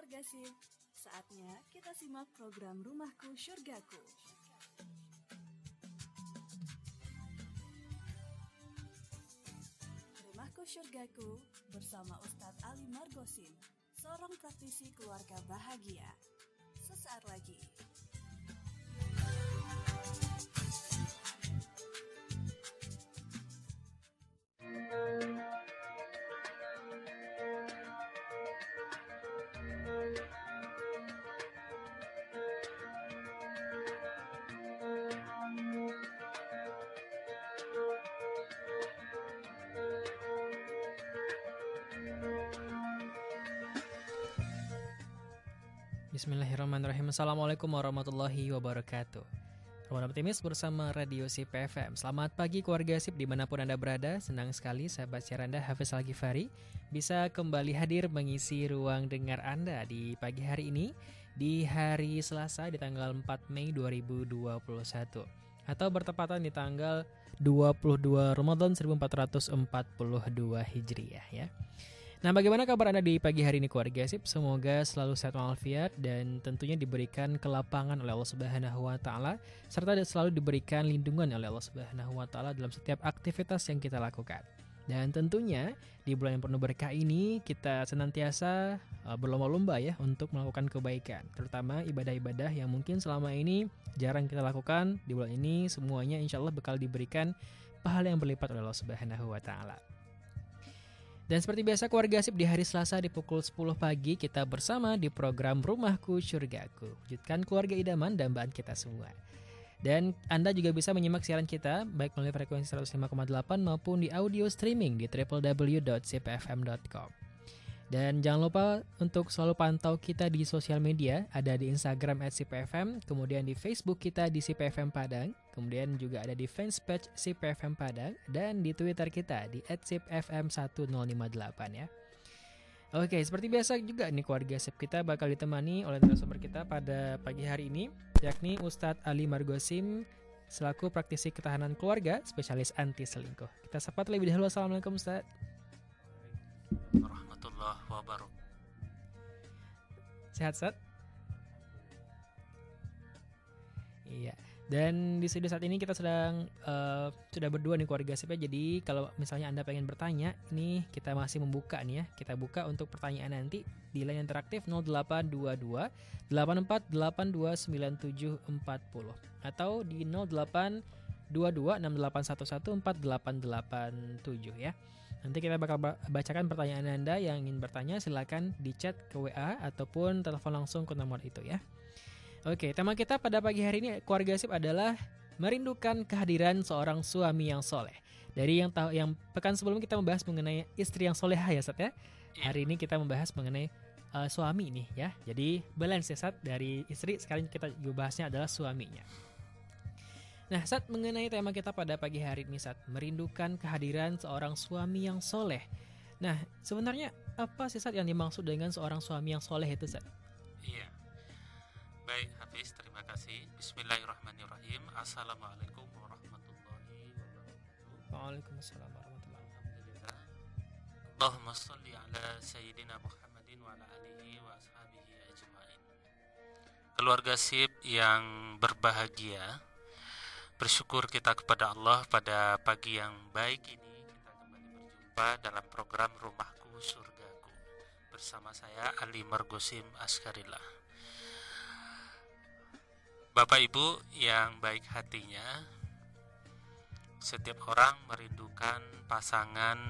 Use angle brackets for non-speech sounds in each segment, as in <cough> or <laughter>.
keluarga SIP, saatnya kita simak program Rumahku Surgaku. Rumahku Surgaku bersama Ustadz Ali Margosin, seorang praktisi keluarga bahagia. Sesaat lagi. Bismillahirrahmanirrahim. Assalamualaikum warahmatullahi wabarakatuh. Ramadan Optimis bersama Radio SIP FM Selamat pagi keluarga SIP. Di mana pun Anda berada Senang sekali sahabat siar Anda Hafiz Al-Ghifari Bisa kembali hadir mengisi ruang dengar Anda di pagi hari ini Di hari Selasa di tanggal 4 Mei 2021 Atau bertepatan di tanggal 22 Ramadan 1442 Hijriah ya Nah, bagaimana kabar Anda di pagi hari ini keluarga Sip? Semoga selalu sehat walafiat dan tentunya diberikan kelapangan oleh Allah Subhanahu wa taala serta selalu diberikan lindungan oleh Allah Subhanahu wa taala dalam setiap aktivitas yang kita lakukan. Dan tentunya di bulan yang penuh berkah ini kita senantiasa uh, berlomba-lomba ya untuk melakukan kebaikan, terutama ibadah-ibadah yang mungkin selama ini jarang kita lakukan. Di bulan ini semuanya insya Allah bakal diberikan pahala yang berlipat oleh Allah Subhanahu wa taala. Dan seperti biasa keluarga Sip di hari Selasa di pukul 10 pagi kita bersama di program Rumahku Surgaku. Wujudkan keluarga idaman dan dambaan kita semua. Dan Anda juga bisa menyimak siaran kita baik melalui frekuensi 105,8 maupun di audio streaming di www.cpfm.com. Dan jangan lupa untuk selalu pantau kita di sosial media, ada di Instagram at CPFM, kemudian di Facebook kita di CPFM Padang, kemudian juga ada di fanspage CPFM Padang, dan di Twitter kita di at CPFM1058 ya. Oke, seperti biasa juga nih keluarga SIP kita bakal ditemani oleh narasumber kita pada pagi hari ini, yakni Ustadz Ali Margosim, selaku praktisi ketahanan keluarga, spesialis anti selingkuh. Kita sapa terlebih dahulu. Assalamualaikum Ustadz warahmatullahi wabarakatuh. Sehat, Sat? Iya. Dan di studio saat ini kita sedang uh, sudah berdua nih keluarga SIP Jadi kalau misalnya Anda pengen bertanya, ini kita masih membuka nih ya. Kita buka untuk pertanyaan nanti di line interaktif 0822 84829740 atau di 0822 6811 ya. Nanti kita bakal bacakan pertanyaan Anda yang ingin bertanya silakan di chat ke WA ataupun telepon langsung ke nomor itu ya. Oke, tema kita pada pagi hari ini keluarga sip adalah merindukan kehadiran seorang suami yang soleh. Dari yang tahu yang pekan sebelum kita membahas mengenai istri yang soleh ya Sat ya. Iya. Hari ini kita membahas mengenai uh, suami nih ya. Jadi balance ya Sat dari istri sekarang kita juga bahasnya adalah suaminya. Nah, saat mengenai tema kita pada pagi hari ini, saat merindukan kehadiran seorang suami yang soleh. Nah, sebenarnya apa sih saat yang dimaksud dengan seorang suami yang soleh itu, saat? Iya. Baik, Hafiz, terima kasih. Bismillahirrahmanirrahim. Assalamualaikum warahmatullahi wabarakatuh. Waalaikumsalam warahmatullahi wabarakatuh. Allahumma salli ala Sayyidina Muhammadin wa ala alihi wa ashabihi ajma'in. Keluarga sip yang berbahagia, Bersyukur kita kepada Allah pada pagi yang baik ini kita kembali berjumpa dalam program Rumahku Surgaku bersama saya Ali Margosim Askarillah. Bapak Ibu yang baik hatinya, setiap orang merindukan pasangan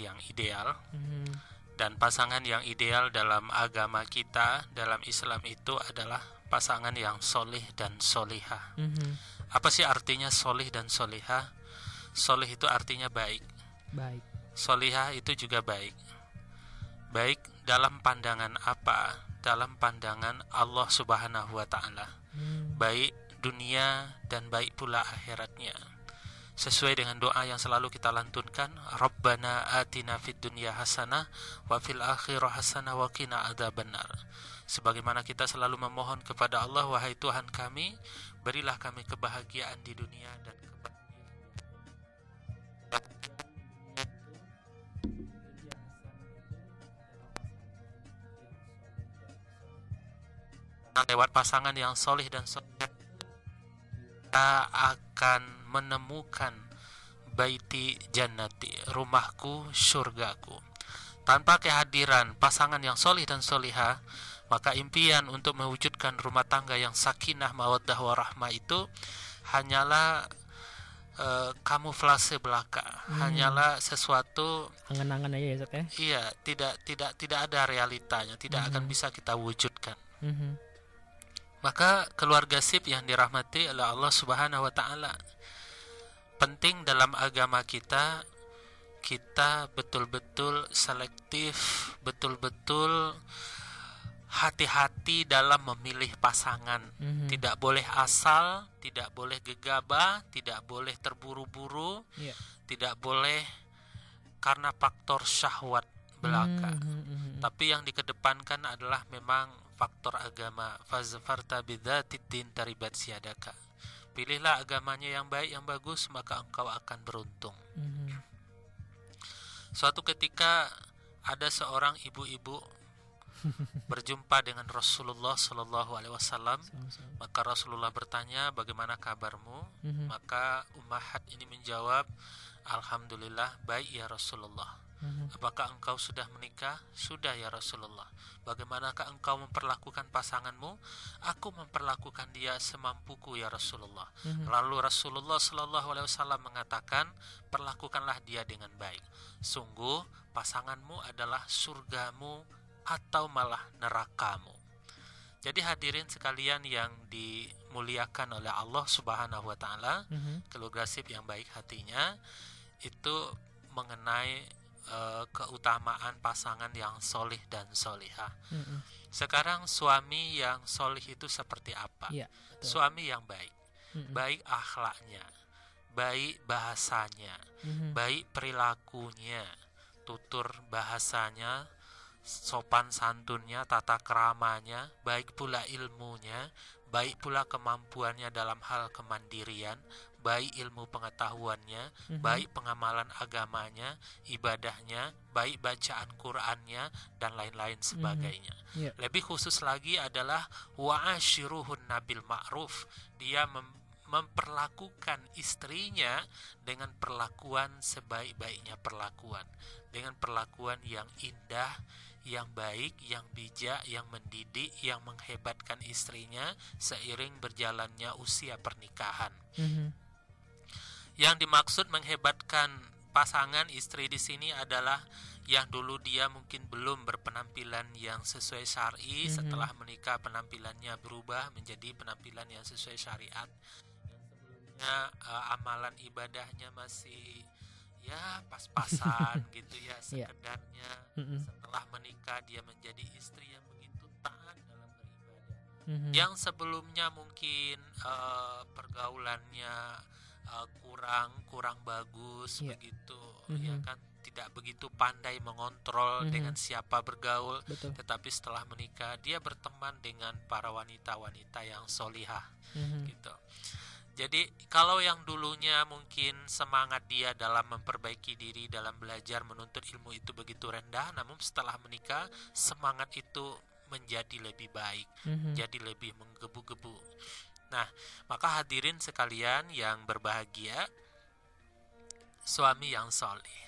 yang ideal. Mm-hmm. Dan pasangan yang ideal dalam agama kita, dalam Islam itu adalah pasangan yang solih dan solihah. Mm-hmm apa sih artinya solih dan solihah? Solih itu artinya baik. Baik. Solihah itu juga baik. Baik dalam pandangan apa? Dalam pandangan Allah Subhanahu wa taala. Hmm. Baik dunia dan baik pula akhiratnya. Sesuai dengan doa yang selalu kita lantunkan, Rabbana atina fid dunya hasanah wa fil akhirah hasanah wa qina adzabannar. Sebagaimana kita selalu memohon kepada Allah, wahai Tuhan kami, Berilah kami kebahagiaan di dunia dan kebahagiaan lewat pasangan yang solih dan soleh kita akan menemukan baiti jannati rumahku surgaku tanpa kehadiran pasangan yang solih dan soliha maka impian untuk mewujudkan rumah tangga yang sakinah mawaddah warahmah itu hanyalah uh, kamuflase belaka hmm. hanyalah sesuatu angan-angan aja ya Zat ya iya tidak tidak tidak ada realitanya tidak hmm. akan bisa kita wujudkan hmm. maka keluarga sip yang dirahmati oleh Allah Subhanahu wa taala penting dalam agama kita kita betul-betul selektif betul-betul hati-hati dalam memilih pasangan. Mm-hmm. Tidak boleh asal, tidak boleh gegabah, tidak boleh terburu-buru, yeah. tidak boleh karena faktor syahwat belaka. Mm-hmm. Tapi yang dikedepankan adalah memang faktor agama. Fazfarta bidzatid taribat siadaka. Pilihlah agamanya yang baik, yang bagus, maka engkau akan beruntung. Mm-hmm. Suatu ketika ada seorang ibu-ibu <laughs> berjumpa dengan Rasulullah Shallallahu Alaihi Wasallam maka Rasulullah bertanya bagaimana kabarmu mm-hmm. maka Ummahat ini menjawab Alhamdulillah baik ya Rasulullah. Apakah engkau sudah menikah? Sudah ya Rasulullah. Bagaimanakah engkau memperlakukan pasanganmu? Aku memperlakukan dia semampuku ya Rasulullah. Mm-hmm. lalu Rasulullah Shallallahu Alaihi Wasallam mengatakan perlakukanlah dia dengan baik. Sungguh pasanganmu adalah surgamu atau malah nerakamu. Jadi hadirin sekalian yang dimuliakan oleh Allah Subhanahu wa taala, keluarga sip yang baik hatinya itu mengenai uh, keutamaan pasangan yang solih dan solihah. Mm-hmm. Sekarang suami yang solih itu seperti apa? Yeah, Suami yang baik, mm-hmm. baik akhlaknya, baik bahasanya, mm-hmm. baik perilakunya, tutur bahasanya, sopan santunnya, tata keramanya, baik pula ilmunya, baik pula kemampuannya dalam hal kemandirian, baik ilmu pengetahuannya, mm-hmm. baik pengamalan agamanya, ibadahnya, baik bacaan Qur'annya dan lain-lain mhm. sebagainya. Mm-hmm. Yeah. Lebih khusus lagi adalah wa'ashiruhun nabil ma'ruf. Dia mem- memperlakukan istrinya dengan perlakuan sebaik-baiknya perlakuan, dengan perlakuan yang indah, yang baik, yang bijak, yang mendidik, yang menghebatkan istrinya seiring berjalannya usia pernikahan. Mm-hmm. Yang dimaksud menghebatkan pasangan istri di sini adalah yang dulu dia mungkin belum berpenampilan yang sesuai syari, mm-hmm. setelah menikah penampilannya berubah menjadi penampilan yang sesuai syariat. Yang sebelumnya uh, amalan ibadahnya masih ya pas-pasan <laughs> gitu ya iya. sekedarnya yeah. setelah menikah dia menjadi istri yang begitu taat dalam beribadah mm-hmm. yang sebelumnya mungkin uh, pergaulannya uh, kurang kurang bagus yeah. begitu mm-hmm. ya kan tidak begitu pandai mengontrol mm-hmm. dengan siapa bergaul Betul. tetapi setelah menikah dia berteman dengan para wanita-wanita yang solihah mm-hmm. gitu jadi kalau yang dulunya mungkin semangat dia dalam memperbaiki diri dalam belajar menuntut ilmu itu begitu rendah, namun setelah menikah semangat itu menjadi lebih baik, mm-hmm. jadi lebih menggebu-gebu. Nah, maka hadirin sekalian yang berbahagia, suami yang soleh.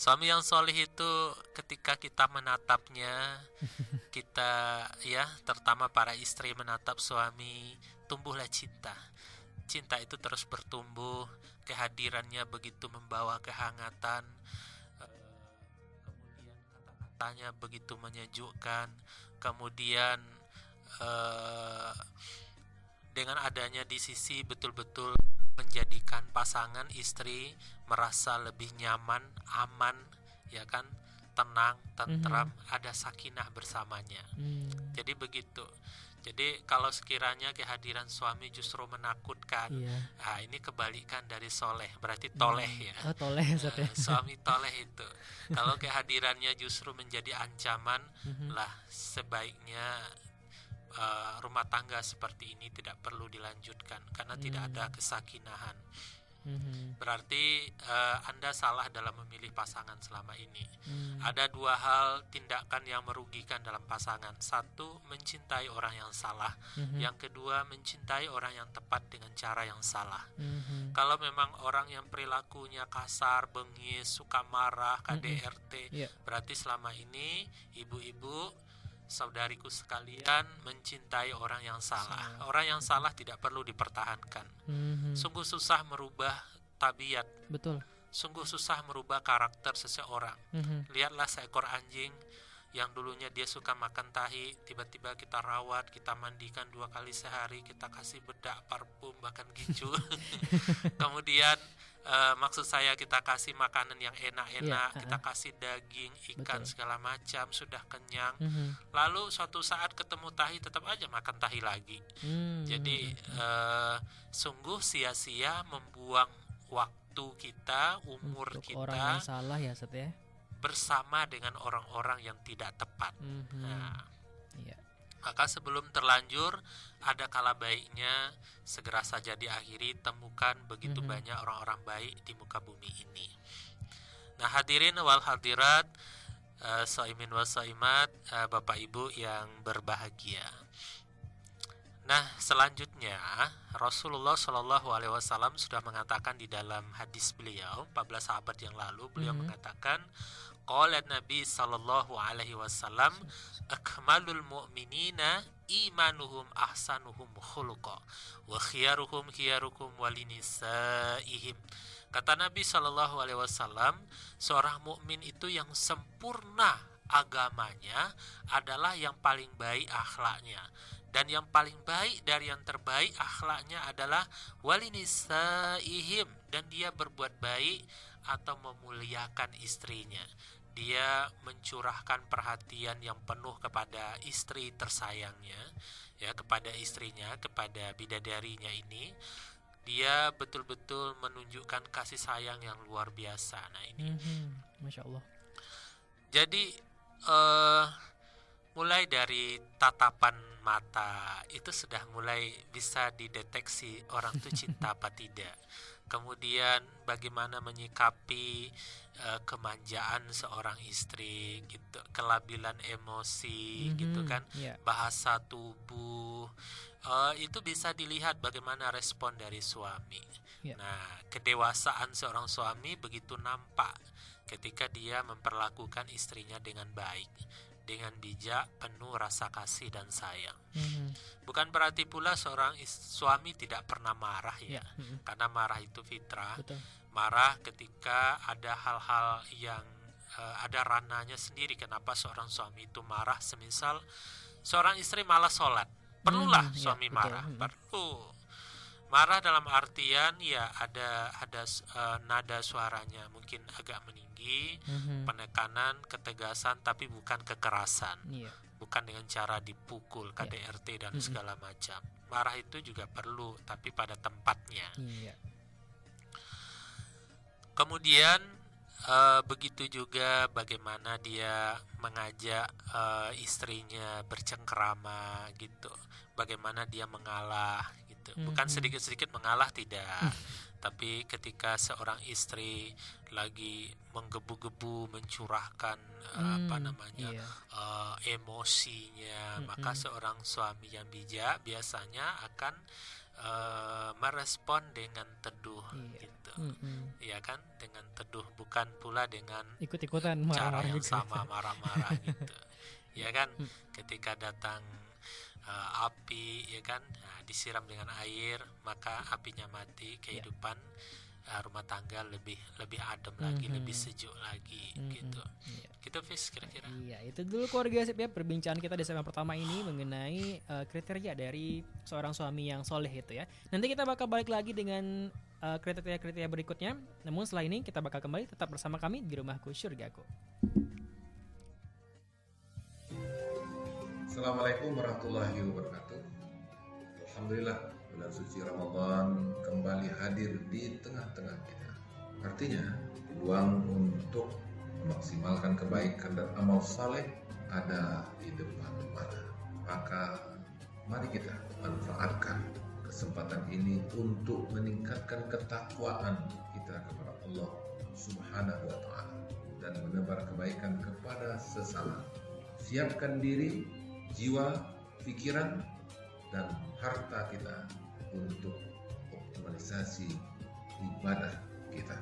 Suami yang soleh itu ketika kita menatapnya, <laughs> kita ya terutama para istri menatap suami, tumbuhlah cinta cinta itu terus bertumbuh kehadirannya begitu membawa kehangatan eh, kemudian kata-katanya begitu menyejukkan kemudian eh, dengan adanya di sisi betul-betul menjadikan pasangan istri merasa lebih nyaman aman ya kan tenang tentram mm -hmm. ada sakinah bersamanya mm. jadi begitu jadi kalau sekiranya kehadiran suami justru menakutkan, iya. nah ini kebalikan dari soleh, berarti toleh hmm. ya. Oh, toleh, nah, suami <laughs> toleh itu. kalau kehadirannya justru menjadi ancaman, mm-hmm. lah sebaiknya uh, rumah tangga seperti ini tidak perlu dilanjutkan karena mm. tidak ada kesakinahan. Mm-hmm. Berarti uh, Anda salah dalam memilih pasangan selama ini. Mm. Ada dua hal tindakan yang merugikan dalam pasangan. Satu, mencintai orang yang salah. Mm-hmm. Yang kedua, mencintai orang yang tepat dengan cara yang salah. Mm-hmm. Kalau memang orang yang perilakunya kasar, bengis, suka marah, KDRT, mm-hmm. yeah. berarti selama ini ibu-ibu saudariku sekalian mencintai orang yang salah. salah. Orang yang salah tidak perlu dipertahankan. Mm-hmm. Sungguh susah merubah tabiat. Betul. Sungguh susah merubah karakter seseorang. Mm-hmm. Lihatlah seekor anjing yang dulunya dia suka makan tahi, tiba-tiba kita rawat, kita mandikan dua kali sehari, kita kasih bedak, parfum, bahkan gincu. <laughs> Kemudian uh, maksud saya kita kasih makanan yang enak-enak, yeah, kita kasih daging, ikan betul. segala macam sudah kenyang. Mm -hmm. Lalu suatu saat ketemu tahi tetap aja makan tahi lagi. Mm -hmm. Jadi uh, sungguh sia-sia membuang waktu kita, umur Untuk kita. Orang yang salah ya, Set ya. Bersama dengan orang-orang yang tidak tepat. Mm -hmm. Nah, Maka sebelum terlanjur ada kala baiknya segera saja diakhiri temukan begitu mm -hmm. banyak orang-orang baik di muka bumi ini. Nah, hadirin wal hadirat uh, soimin wal soimat uh, Bapak Ibu yang berbahagia. Nah, selanjutnya Rasulullah Shallallahu Alaihi Wasallam sudah mengatakan di dalam hadis beliau 14 sahabat yang lalu beliau mm -hmm. mengatakan Qala Nabi sallallahu alaihi wasallam akmalul mu'minina imanuhum ahsanuhum khuluqa wa khiyaruhum khiyarukum walinisaihim. Kata Nabi sallallahu alaihi wasallam, seorang mukmin itu yang sempurna agamanya adalah yang paling baik akhlaknya. Dan yang paling baik dari yang terbaik akhlaknya adalah walinisaihim. Dan dia berbuat baik atau memuliakan istrinya dia mencurahkan perhatian yang penuh kepada istri tersayangnya ya kepada istrinya kepada bidadarinya ini. Dia betul-betul menunjukkan kasih sayang yang luar biasa. Nah ini. Mm-hmm. masya Allah. Jadi uh, mulai dari tatapan mata itu sudah mulai bisa dideteksi orang itu cinta apa <laughs> tidak. Kemudian bagaimana menyikapi uh, kemanjaan seorang istri gitu kelabilan emosi mm-hmm, gitu kan yeah. bahasa tubuh uh, itu bisa dilihat bagaimana respon dari suami yeah. nah kedewasaan seorang suami begitu nampak ketika dia memperlakukan istrinya dengan baik dengan bijak, penuh rasa kasih dan sayang. Mm-hmm. Bukan berarti pula seorang suami tidak pernah marah ya, yeah. mm-hmm. karena marah itu fitrah. Betul. Marah ketika ada hal-hal yang uh, ada rananya sendiri. Kenapa seorang suami itu marah? Semisal seorang istri malah sholat, perlulah mm-hmm. suami yeah, marah, mm-hmm. perlu. Marah dalam artian ya ada ada uh, nada suaranya mungkin agak meninggi mm-hmm. penekanan, ketegasan, tapi bukan kekerasan, yeah. bukan dengan cara dipukul, KDRT yeah. dan mm-hmm. segala macam. Marah itu juga perlu, tapi pada tempatnya. Yeah. Kemudian uh, begitu juga bagaimana dia mengajak uh, istrinya bercengkerama gitu, bagaimana dia mengalah gitu, bukan sedikit-sedikit mengalah tidak. tapi ketika seorang istri lagi menggebu-gebu mencurahkan hmm, apa namanya iya. uh, emosinya hmm, maka seorang suami yang bijak biasanya akan uh, merespon dengan teduh iya. gitu hmm, ya kan dengan teduh bukan pula dengan ikut-ikutan cara yang gitu. sama marah-marah <laughs> gitu ya kan hmm. ketika datang uh, api ya kan nah, disiram dengan air maka apinya mati kehidupan yeah. Uh, rumah tangga lebih lebih adem mm -hmm. lagi lebih sejuk lagi mm -hmm. gitu yeah. gitu Fis kira-kira iya itu dulu keluarga sip ya perbincangan kita di segmen pertama ini mengenai uh, kriteria dari seorang suami yang soleh itu ya nanti kita bakal balik lagi dengan kriteria-kriteria berikutnya namun setelah ini kita bakal kembali tetap bersama kami di rumahku surgaku Assalamualaikum warahmatullahi wabarakatuh. Alhamdulillah bulan suci Ramadan kembali hadir di tengah-tengah kita. Artinya peluang untuk memaksimalkan kebaikan dan amal saleh ada di depan mata. Maka mari kita manfaatkan kesempatan ini untuk meningkatkan ketakwaan kita kepada Allah Subhanahu wa taala dan menebar kebaikan kepada sesama. Siapkan diri, jiwa, pikiran dan harta kita untuk optimalisasi ibadah kita.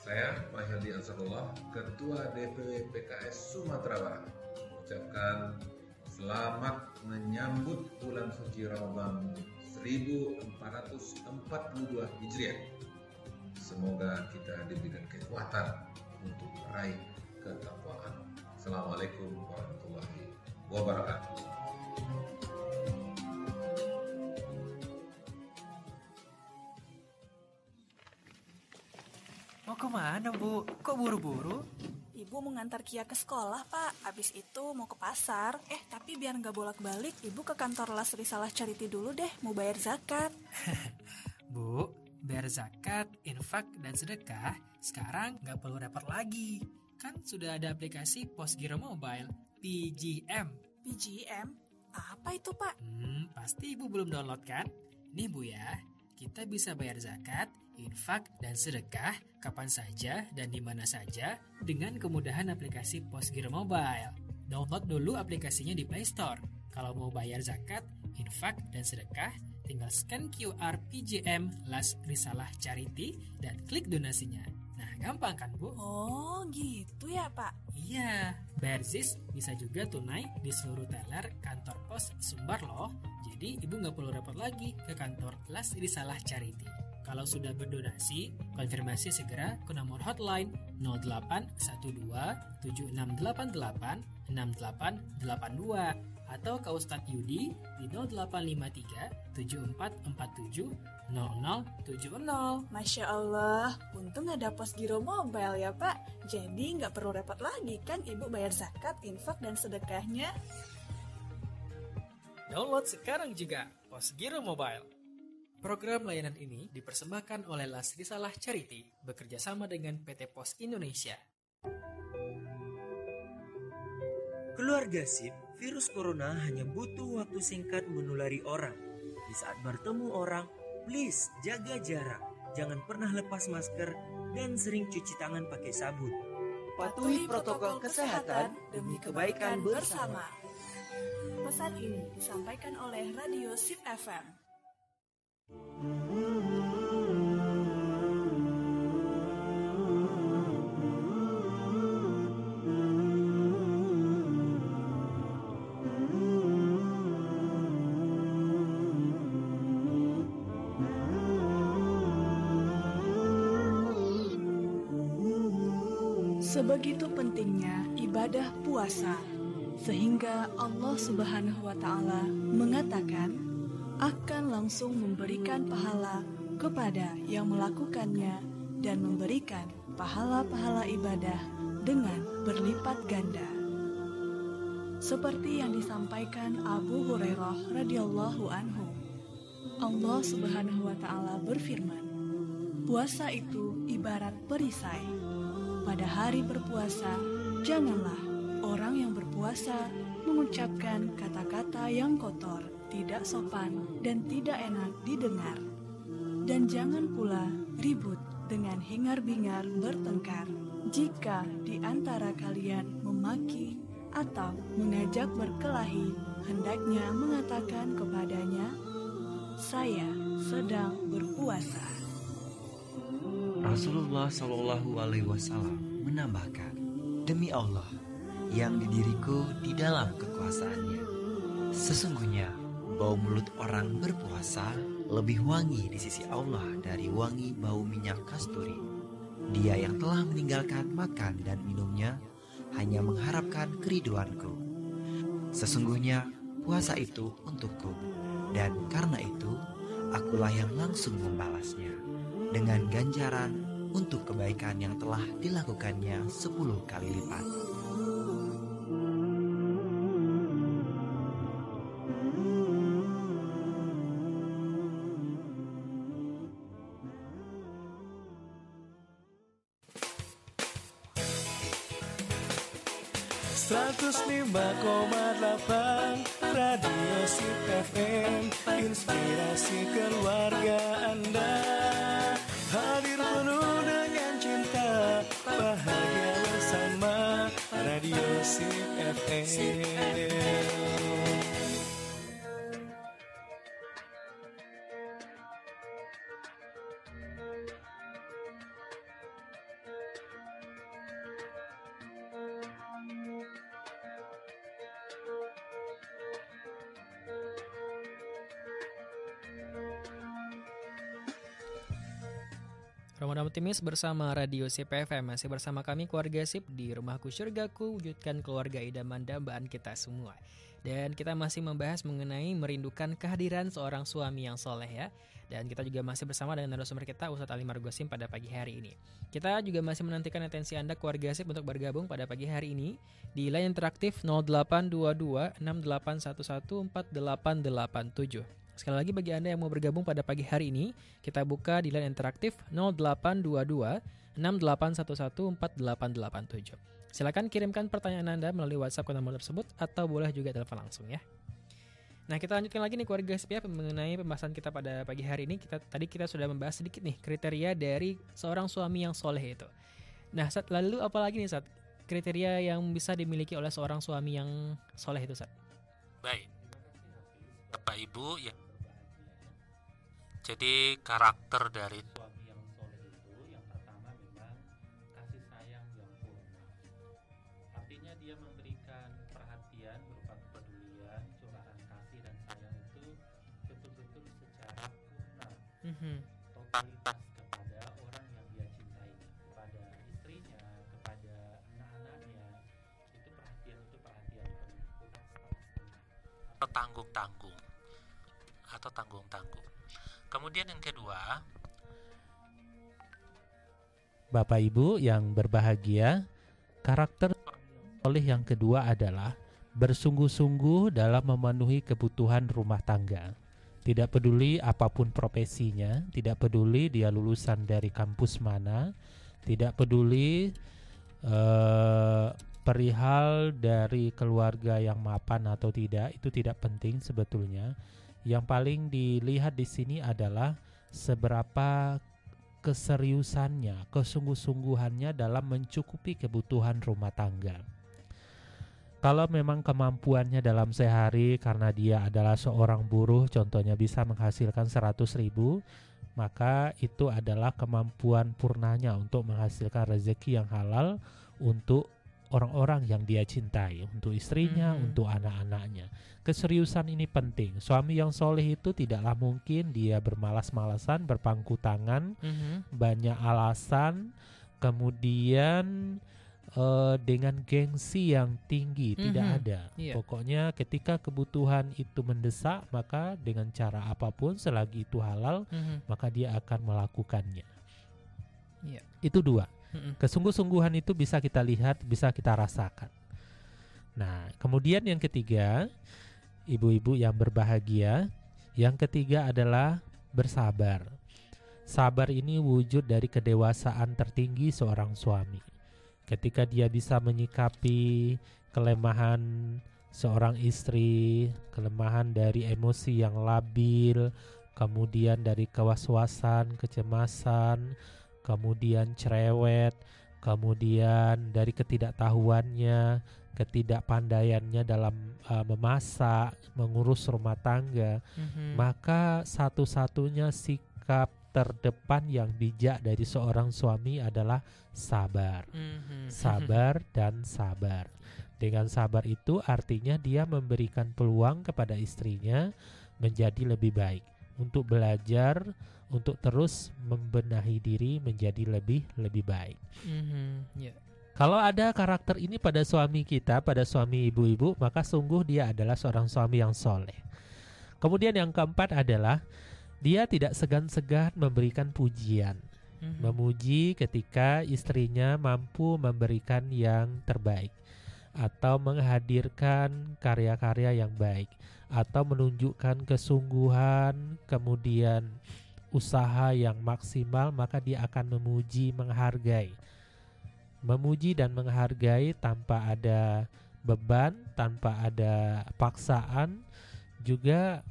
Saya Mahyadi Ansarullah, Ketua DPW PKS Sumatera Barat, mengucapkan selamat menyambut bulan suci Ramadan 1442 Hijriah. Semoga kita diberikan kekuatan untuk meraih ketakwaan. Assalamualaikum warahmatullahi wabarakatuh. Mau ke mana bu? Kok buru-buru? Ibu mengantar Kia ke sekolah, Pak. Abis itu mau ke pasar. Eh, tapi biar nggak bolak-balik, Ibu ke kantor Las Risalah Charity dulu deh, mau bayar zakat. <laughs> Bu, bayar zakat, infak, dan sedekah sekarang nggak perlu repot lagi. Kan sudah ada aplikasi Postgiro Mobile, PGM. PGM? Apa itu, Pak? Hmm, pasti ibu belum download kan? Nih bu ya, kita bisa bayar zakat, infak, dan sedekah kapan saja dan di mana saja dengan kemudahan aplikasi Postgiro Mobile. Download dulu aplikasinya di Play Store. Kalau mau bayar zakat, infak, dan sedekah, tinggal scan QR PGM Las Risalah Charity dan klik donasinya. Nah, gampang kan, Bu? Oh, gitu ya, Pak. Iya, bayar ZIS bisa juga tunai di seluruh teller kantor pos Sumbar loh. Jadi ibu nggak perlu repot lagi ke kantor Las Risalah Charity. Kalau sudah berdonasi, konfirmasi segera ke nomor hotline 0812 7688 6882 atau ke Ustadz Yudi di 0853 7447 0070. Masya Allah, untung ada pos giro mobile ya Pak. Jadi nggak perlu repot lagi kan Ibu bayar zakat, infak, dan sedekahnya. Download sekarang juga Postgiro Mobile. Program layanan ini dipersembahkan oleh Las Risalah Charity bekerja sama dengan PT Pos Indonesia. Keluarga SIP, virus corona hanya butuh waktu singkat menulari orang. Di saat bertemu orang, please jaga jarak. Jangan pernah lepas masker dan sering cuci tangan pakai sabun. Patuhi protokol kesehatan demi kebaikan bersama. Pesan ini disampaikan oleh Radio Sip FM. Sebegitu pentingnya ibadah puasa, sehingga Allah Subhanahu wa Ta'ala mengatakan akan langsung memberikan pahala kepada yang melakukannya dan memberikan pahala-pahala ibadah dengan berlipat ganda. Seperti yang disampaikan Abu Hurairah radhiyallahu anhu, Allah Subhanahu wa Ta'ala berfirman, puasa itu ibarat perisai pada hari berpuasa, janganlah orang yang berpuasa mengucapkan kata-kata yang kotor, tidak sopan, dan tidak enak didengar. Dan jangan pula ribut dengan hingar-bingar bertengkar. Jika di antara kalian memaki atau mengajak berkelahi, hendaknya mengatakan kepadanya, "Saya sedang berpuasa." Rasulullah Shallallahu Alaihi Wasallam menambahkan, demi Allah yang didiriku di dalam kekuasaannya. Sesungguhnya bau mulut orang berpuasa lebih wangi di sisi Allah dari wangi bau minyak kasturi. Dia yang telah meninggalkan makan dan minumnya hanya mengharapkan keriduanku. Sesungguhnya puasa itu untukku, dan karena itu akulah yang langsung membalasnya dengan ganjaran untuk kebaikan yang telah dilakukannya sepuluh kali lipat. 105,8 Radio Sip FM Inspirasi keluarga Anda Hadir penuh dengan cinta Bahagia bersama Radio Sip Optimis bersama Radio CPFM Masih bersama kami keluarga SIP di Rumahku Surgaku Wujudkan keluarga idaman dambaan kita semua. Dan kita masih membahas mengenai merindukan kehadiran seorang suami yang soleh ya. Dan kita juga masih bersama dengan narasumber kita Ustadz Ali Margosim pada pagi hari ini. Kita juga masih menantikan atensi Anda keluarga SIP untuk bergabung pada pagi hari ini Di line interaktif 0822 6811 4887 Sekali lagi bagi Anda yang mau bergabung pada pagi hari ini, kita buka di line interaktif 0822 68114887. Silakan kirimkan pertanyaan Anda melalui WhatsApp ke nomor tersebut atau boleh juga telepon langsung ya. Nah kita lanjutkan lagi nih keluarga SPF mengenai pembahasan kita pada pagi hari ini. Kita tadi kita sudah membahas sedikit nih kriteria dari seorang suami yang soleh itu. Nah saat lalu apalagi nih saat kriteria yang bisa dimiliki oleh seorang suami yang soleh itu saat? Baik, Bapak Ibu ya jadi karakter dari suami yang soleh itu yang pertama memang kasih sayang yang purna. Artinya dia memberikan perhatian berupa kepedulian, curahan kasih dan sayang itu betul-betul secara purna, Mhm. totalitas kepada orang yang dia cintai, kepada istrinya, kepada anak-anaknya. Itu perhatian itu perhatian penuh, bukan setengah-setengah tanggung-tanggung atau tanggung-tanggung. Kemudian yang kedua, Bapak Ibu yang berbahagia, karakter oleh yang kedua adalah bersungguh-sungguh dalam memenuhi kebutuhan rumah tangga. Tidak peduli apa pun profesinya, tidak peduli dia lulusan dari kampus mana, tidak peduli eh, perihal dari keluarga yang mapan atau tidak, itu tidak penting sebetulnya. Yang paling dilihat di sini adalah seberapa keseriusannya, kesungguh-sungguhannya dalam mencukupi kebutuhan rumah tangga. Kalau memang kemampuannya dalam sehari karena dia adalah seorang buruh, contohnya bisa menghasilkan 100 ribu, maka itu adalah kemampuan purnanya untuk menghasilkan rezeki yang halal untuk orang-orang yang dia cintai, untuk istrinya, Mhm. untuk anak-anaknya. Keseriusan ini penting. Suami yang soleh itu tidaklah mungkin dia bermalas-malasan, berpangku tangan, Mhm. banyak alasan, kemudian eh, dengan gengsi yang tinggi tidak Mhm. ada. Iya. Pokoknya ketika kebutuhan itu mendesak, maka dengan cara apa pun selagi itu halal, Mhm. maka dia akan melakukannya. Iya. Itu dua. Kesungguh-sungguhan itu bisa kita lihat, bisa kita rasakan. Nah, kemudian yang ketiga, ibu-ibu yang berbahagia, yang ketiga adalah bersabar. Sabar ini wujud dari kedewasaan tertinggi seorang suami. Ketika dia bisa menyikapi kelemahan seorang istri, kelemahan dari emosi yang labil, kemudian dari kewaswasan, kecemasan, kemudian cerewet, kemudian dari ketidaktahuannya, ketidakpandaiannya dalam uh, memasak, mengurus rumah tangga, Mhm. maka satu-satunya sikap terdepan yang bijak dari seorang suami adalah sabar. Mhm. Sabar <laughs> dan sabar. Dengan sabar itu artinya dia memberikan peluang kepada istrinya menjadi lebih baik untuk belajar untuk terus membenahi diri menjadi lebih lebih baik. Mhm. Ya. Kalau ada karakter ini pada suami kita, pada suami ibu-ibu, maka sungguh dia adalah seorang suami yang soleh. Kemudian yang keempat adalah dia tidak segan-segan memberikan pujian, Mhm. memuji ketika istrinya mampu memberikan yang terbaik atau menghadirkan karya-karya yang baik atau menunjukkan kesungguhan, kemudian usaha yang maksimal, maka dia akan memuji, menghargai memuji dan menghargai tanpa ada beban, tanpa ada paksaan, juga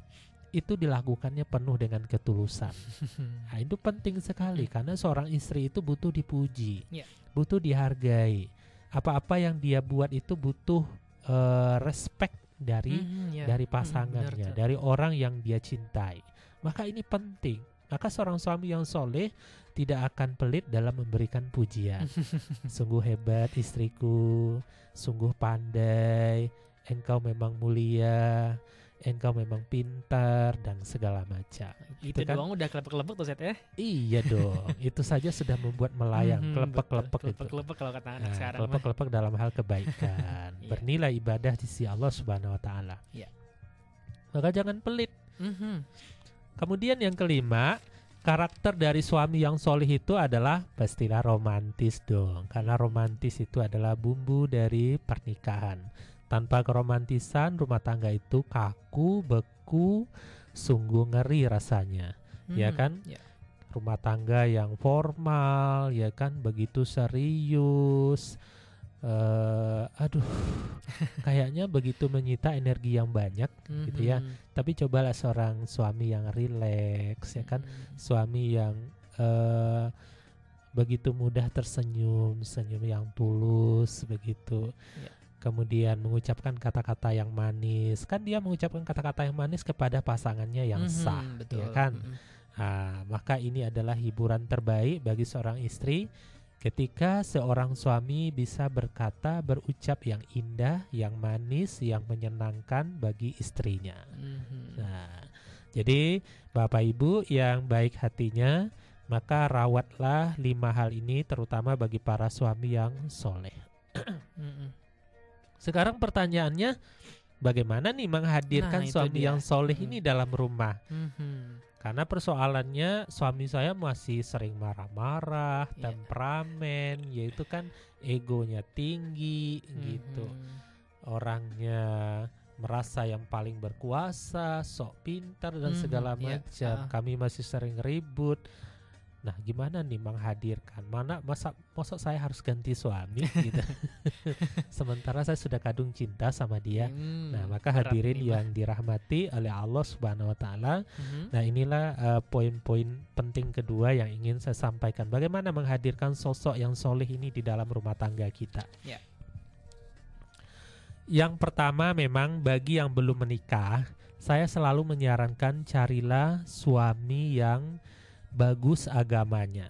itu dilakukannya penuh dengan ketulusan. <laughs> Nah, itu penting sekali karena seorang istri itu butuh dipuji, Ya. butuh dihargai. Apa-apa yang dia buat itu butuh eh, respect dari Mhm, ya. dari Mhm, benar pasangannya, tuh. dari orang yang dia cintai. Maka ini penting. Maka seorang suami yang soleh tidak akan pelit dalam memberikan pujian. <laughs> sungguh hebat istriku, sungguh pandai, engkau memang mulia, engkau memang pintar dan segala macam. Itu kan? doang udah kelepek-kelepek tuh set ya. Iya dong, <laughs> itu saja sudah membuat melayang, Mhm, kelepek-kelepek itu. Kelepek-kelepek kalau kata anak Nah, sekarang kelepek-kelepek dalam hal kebaikan, <laughs> Iya. bernilai ibadah di sisi Allah Subhanahu wa taala. Iya. Maka jangan pelit. Mhm. Kemudian yang kelima, karakter dari suami yang solih itu adalah pastilah romantis dong. Karena romantis itu adalah bumbu dari pernikahan. Tanpa keromantisan, rumah tangga itu kaku, beku, sungguh ngeri rasanya. Ya Mhm. kan? Ya. Rumah tangga yang formal, ya kan, begitu serius. Eh aduh, <laughs> kayaknya begitu menyita energi yang banyak, gitu ya. Mhm. Tapi cobalah seorang suami yang rileks, ya kan, Mhm. suami yang eh begitu mudah tersenyum, senyum yang tulus, begitu. Ya. Kemudian mengucapkan kata-kata yang manis, kan dia mengucapkan kata-kata yang manis kepada pasangannya yang Mhm, sah, betul. ya kan? Mhm. Ah, maka ini adalah hiburan terbaik bagi seorang istri ketika seorang suami bisa berkata, berucap yang indah, yang manis, yang menyenangkan bagi istrinya. Mhm. Nah, jadi Bapak Ibu yang baik hatinya, maka rawatlah lima hal ini terutama bagi para suami yang soleh. <clears throat> Mhm. Sekarang pertanyaannya, bagaimana nih menghadirkan Nah, suami dia. yang soleh Mhm. ini dalam rumah? Mhm. Karena persoalannya suami saya masih sering marah-marah, Iya. temperamen, yaitu kan egonya tinggi gitu. Mhm. Orangnya merasa yang paling berkuasa, sok pintar dan Mhm, segala iya, macam. ah. Kami masih sering ribut. Nah, gimana nih menghadirkan? Mana masa masa saya harus ganti suami <laughs> gitu. Sementara saya sudah kadung cinta sama dia. Hmm, Nah, maka hadirin yang dirahmati oleh Allah Subhanahu wa taala, Mhm. Nah inilah uh, poin-poin penting kedua yang ingin saya sampaikan. Bagaimana menghadirkan sosok yang soleh ini di dalam rumah tangga kita. Ya. Yang pertama memang bagi yang belum menikah, saya selalu menyarankan carilah suami yang bagus agamanya.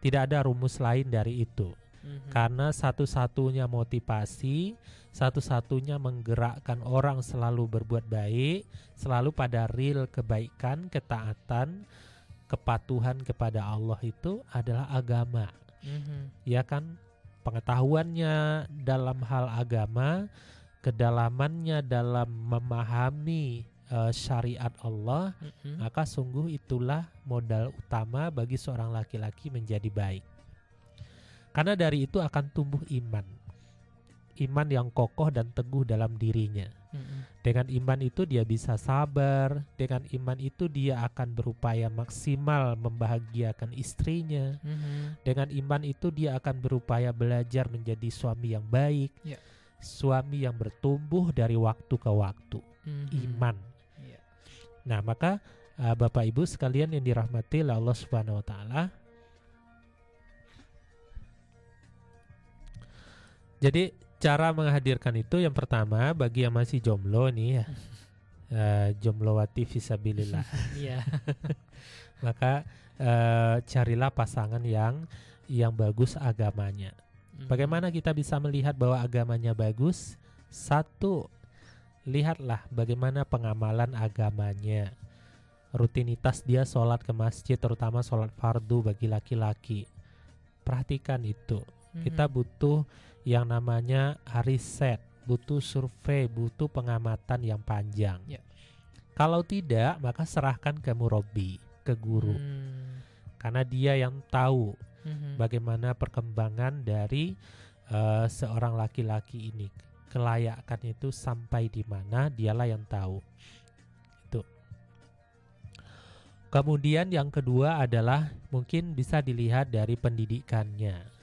Tidak ada rumus lain dari itu. Mhm. Karena satu-satunya motivasi, satu-satunya menggerakkan orang selalu berbuat baik, selalu pada real kebaikan, ketaatan, kepatuhan kepada Allah itu adalah agama. Mhm. Ya kan? Pengetahuannya dalam hal agama, kedalamannya dalam memahami eh, syariat Allah, Mhm. maka sungguh itulah modal utama bagi seorang laki-laki menjadi baik. Karena dari itu akan tumbuh iman. Iman yang kokoh dan teguh dalam dirinya. Mhm. Dengan iman itu dia bisa sabar, dengan iman itu dia akan berupaya maksimal membahagiakan istrinya. Mhm. Dengan iman itu dia akan berupaya belajar menjadi suami yang baik. Ya. Suami yang bertumbuh dari waktu ke waktu. Mhm. Iman. Nah, maka uh, Bapak Ibu sekalian yang dirahmati oleh Allah Subhanahu wa taala. Jadi cara menghadirkan itu yang pertama bagi yang masih jomblo nih ya. Uh, <laughs> jomblowati fisabilillah. <laughs> Iya. <laughs> Maka uh, carilah pasangan yang yang bagus agamanya. Mhm. Bagaimana kita bisa melihat bahwa agamanya bagus? Satu, lihatlah bagaimana pengamalan agamanya. Rutinitas dia sholat ke masjid, terutama sholat fardu bagi laki-laki. Perhatikan itu. Kita Mhm. butuh yang namanya riset, butuh survei, butuh pengamatan yang panjang. Ya. Kalau tidak, maka serahkan ke murabi, ke guru. Hmm. Karena dia yang tahu Mhm. bagaimana perkembangan dari eh, seorang laki-laki ini kelayakan itu sampai di mana dialah yang tahu itu kemudian yang kedua adalah mungkin bisa dilihat dari pendidikannya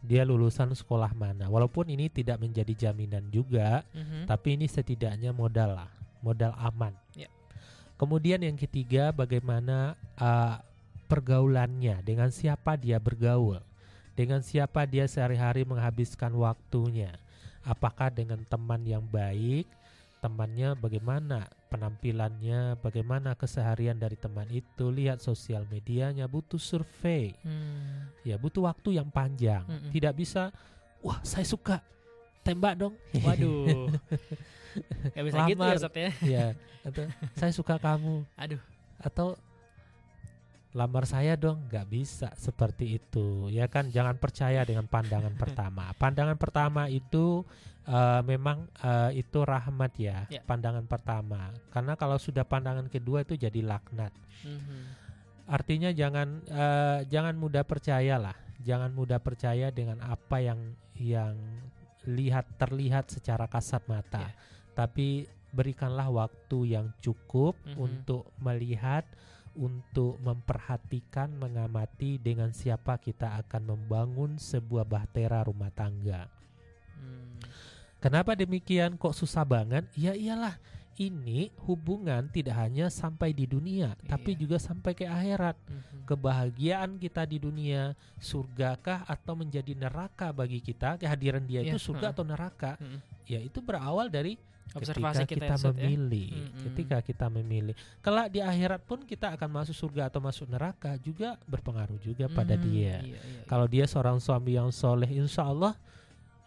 dia lulusan sekolah mana. Walaupun ini tidak menjadi jaminan juga, Mhm. tapi ini setidaknya modal lah, modal aman. Ya. Kemudian yang ketiga, bagaimana uh, pergaulannya, dengan siapa dia bergaul, dengan siapa dia sehari-hari menghabiskan waktunya. Apakah dengan teman yang baik, temannya bagaimana penampilannya, bagaimana keseharian dari teman itu, lihat sosial medianya, butuh survei, Hmm. ya butuh waktu yang panjang. Mm-mm. Tidak bisa, wah saya suka, tembak dong. <laughs> Waduh. Gak bisa gitu ya Lamar. Ustaz ya. ya atau saya suka kamu Aduh. atau lamar saya dong nggak bisa seperti itu ya kan jangan percaya dengan pandangan <laughs> pertama pandangan pertama itu eh, memang eh, itu rahmat ya Ya. pandangan pertama karena kalau sudah pandangan kedua itu jadi laknat Mhm. artinya jangan eh, jangan mudah percaya lah jangan mudah percaya dengan apa yang yang lihat terlihat secara kasat mata Ya. tapi berikanlah waktu yang cukup Mhm. untuk melihat untuk memperhatikan mengamati dengan siapa kita akan membangun sebuah bahtera rumah tangga Hmm. Kenapa demikian kok susah banget? Ya iyalah, ini hubungan tidak hanya sampai di dunia, tapi Iya. juga sampai ke akhirat. Mhm. Kebahagiaan kita di dunia, surgakah atau menjadi neraka bagi kita? Kehadiran dia itu Iya, surga heeh. atau neraka? Mhm. Ya itu berawal dari Observasi ketika kita, kita, ya, Ustaz, ya. memilih, Mm-mm. ketika kita memilih. Kelak di akhirat pun kita akan masuk surga atau masuk neraka juga berpengaruh juga pada Hmm, dia. iya, iya, iya. Kalau dia seorang suami yang soleh, insya Allah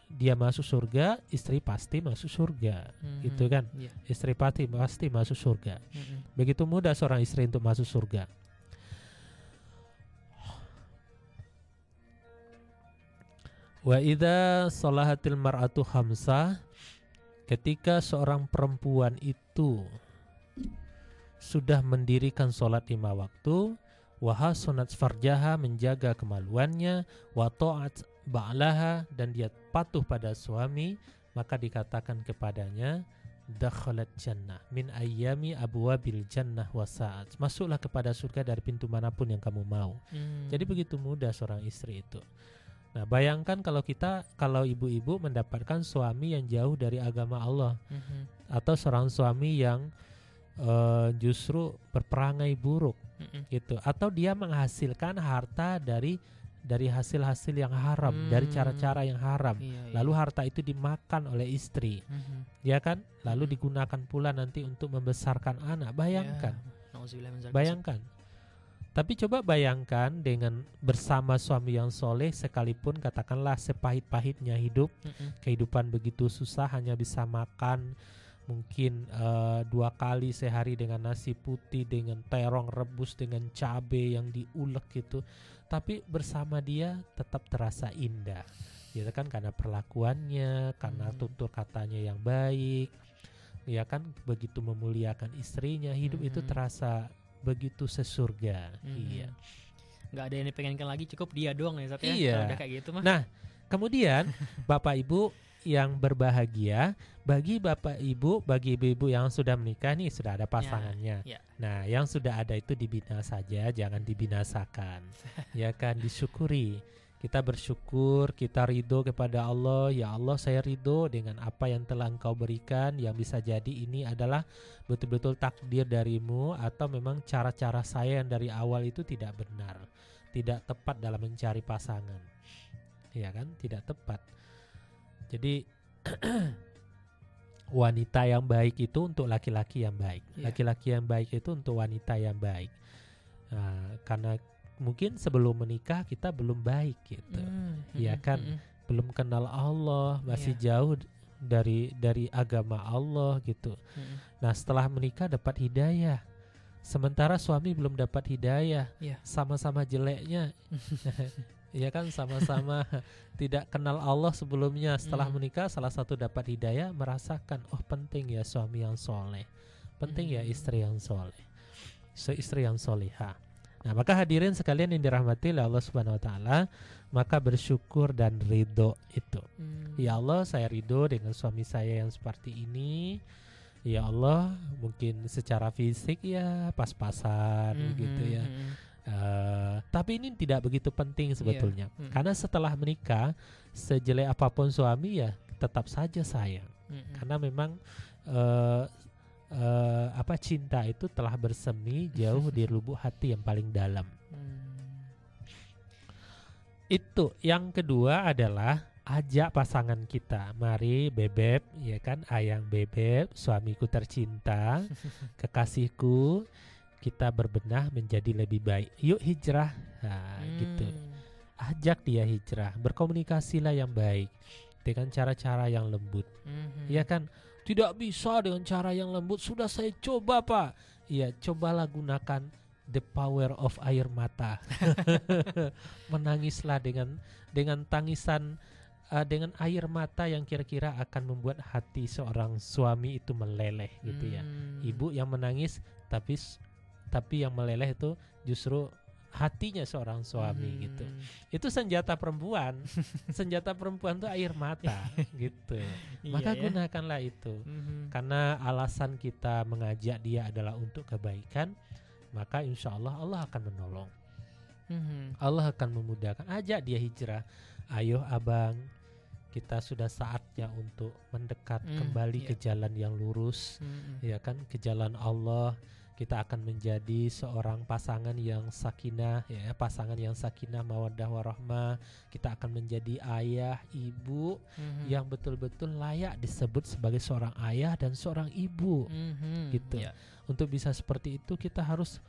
dia masuk surga, istri pasti masuk surga, Mhm. gitu kan? Iya. Istri pasti pasti masuk surga. Mhm. Begitu mudah seorang istri untuk masuk surga. Wa idza salahatil mar'atu khamsah ketika seorang perempuan itu sudah mendirikan sholat lima waktu wa sunat farjaha menjaga kemaluannya wa ta'at ba'laha dan dia patuh pada suami maka dikatakan kepadanya dakhalat jannah min ayyami abwabil jannah wa sa'at. Masuklah kepada surga dari pintu mana pun yang kamu mau. Hmm. jadi begitu mudah seorang istri itu nah bayangkan kalau kita kalau ibu-ibu mendapatkan suami yang jauh dari agama Allah Mhm. atau seorang suami yang eh, justru berperangai buruk Mhm. gitu atau dia menghasilkan harta dari dari hasil-hasil yang haram dari Hmm. cara-cara yang haram Iya, iya. lalu harta itu dimakan oleh istri Mhm. ya kan lalu Mhm. digunakan pula nanti untuk membesarkan anak bayangkan Ya. Min zalik. bayangkan tapi coba bayangkan dengan bersama suami yang soleh sekalipun katakanlah sepahit-pahitnya hidup Mhm. kehidupan begitu susah hanya bisa makan mungkin eh, dua kali sehari dengan nasi putih dengan terong rebus dengan cabe yang diulek gitu tapi bersama dia tetap terasa indah ya kan karena perlakuannya karena Hmm. tutur katanya yang baik ya kan begitu memuliakan istrinya hidup itu Mhm. terasa begitu sesurga Mhm. iya nggak ada yang dipengenkan lagi cukup dia doang ya Ustaz ya Iya. Kalau udah kayak gitu mah Nah, kemudian <laughs> Bapak Ibu yang berbahagia, bagi Bapak Ibu, bagi ibu-ibu yang sudah menikah nih sudah ada pasangannya. ya. Nah, yang sudah ada itu dibina saja, jangan dibinasakan. <laughs> ya kan disyukuri. Kita bersyukur, kita ridho kepada Allah. Ya Allah, saya ridho dengan apa yang telah Engkau berikan. Yang bisa jadi ini adalah betul-betul takdir darimu atau memang cara-cara saya yang dari awal itu tidak benar, tidak tepat dalam mencari pasangan. Ya kan, tidak tepat. Jadi <clears throat> wanita yang baik itu untuk laki-laki yang baik. Iya. Laki-laki yang baik itu untuk wanita yang baik. Nah, karena mungkin sebelum menikah kita belum baik gitu. Hmm, Iya mhm, kan? mhm. Belum kenal Allah, masih Iya. jauh dari dari agama Allah gitu. Mhm. Nah, setelah menikah dapat hidayah. Sementara suami belum dapat hidayah. Iya. Sama-sama jeleknya. <laughs> Iya kan sama-sama <laughs> tidak kenal Allah sebelumnya. Setelah Hmm. menikah salah satu dapat hidayah merasakan oh penting ya suami yang soleh. Penting ya Hmm. istri yang soleh. So, istri yang soleha. Nah, maka hadirin sekalian yang dirahmati oleh Allah Subhanahu wa taala, maka bersyukur dan ridho itu. Hmm. Ya Allah, saya ridho dengan suami saya yang seperti ini. Ya Allah, mungkin secara fisik ya pas-pasan Mhm, gitu ya. mhm. Eh, tapi ini tidak begitu penting sebetulnya, Mm-mm. karena setelah menikah, sejelek apa pun suami ya tetap saja sayang, Mm-mm. karena memang eh, eh, apa cinta itu telah bersemi jauh di lubuk hati yang paling dalam. Hmm. Itu yang kedua adalah ajak pasangan kita, mari bebek, ya kan, ayang bebek, suamiku tercinta, <laughs> kekasihku, kita berbenah menjadi lebih baik. Yuk hijrah, nah, gitu. Hmm. Ajak dia hijrah, berkomunikasilah yang baik dengan cara-cara yang lembut. Mhm. Ya kan, tidak bisa dengan cara yang lembut. Sudah saya coba pak. Iya, cobalah gunakan the power of air mata. <laughs> Menangislah dengan dengan tangisan uh, dengan air mata yang kira-kira akan membuat hati seorang suami itu meleleh gitu ya. Hmm. Ibu yang menangis tapi tapi yang meleleh itu justru hatinya seorang suami Hmm. gitu. Itu senjata perempuan. <laughs> senjata perempuan itu air mata <laughs> gitu. Iya Maka ya. gunakanlah itu. Mhm. Karena alasan kita mengajak dia adalah untuk kebaikan, maka insya Allah Allah akan menolong. Mhm. Allah akan memudahkan. Ajak dia hijrah. Ayo abang, kita sudah saatnya untuk mendekat Hmm, kembali iya. ke jalan yang lurus, Mhm. ya kan, ke jalan Allah. Kita akan menjadi seorang pasangan yang sakinah, ya, pasangan yang sakinah, mawaddah warahmah. Kita akan menjadi ayah, ibu, Mhm. yang betul-betul layak disebut sebagai seorang ayah dan seorang ibu. Mhm. gitu. Ya. Untuk bisa seperti itu kita harus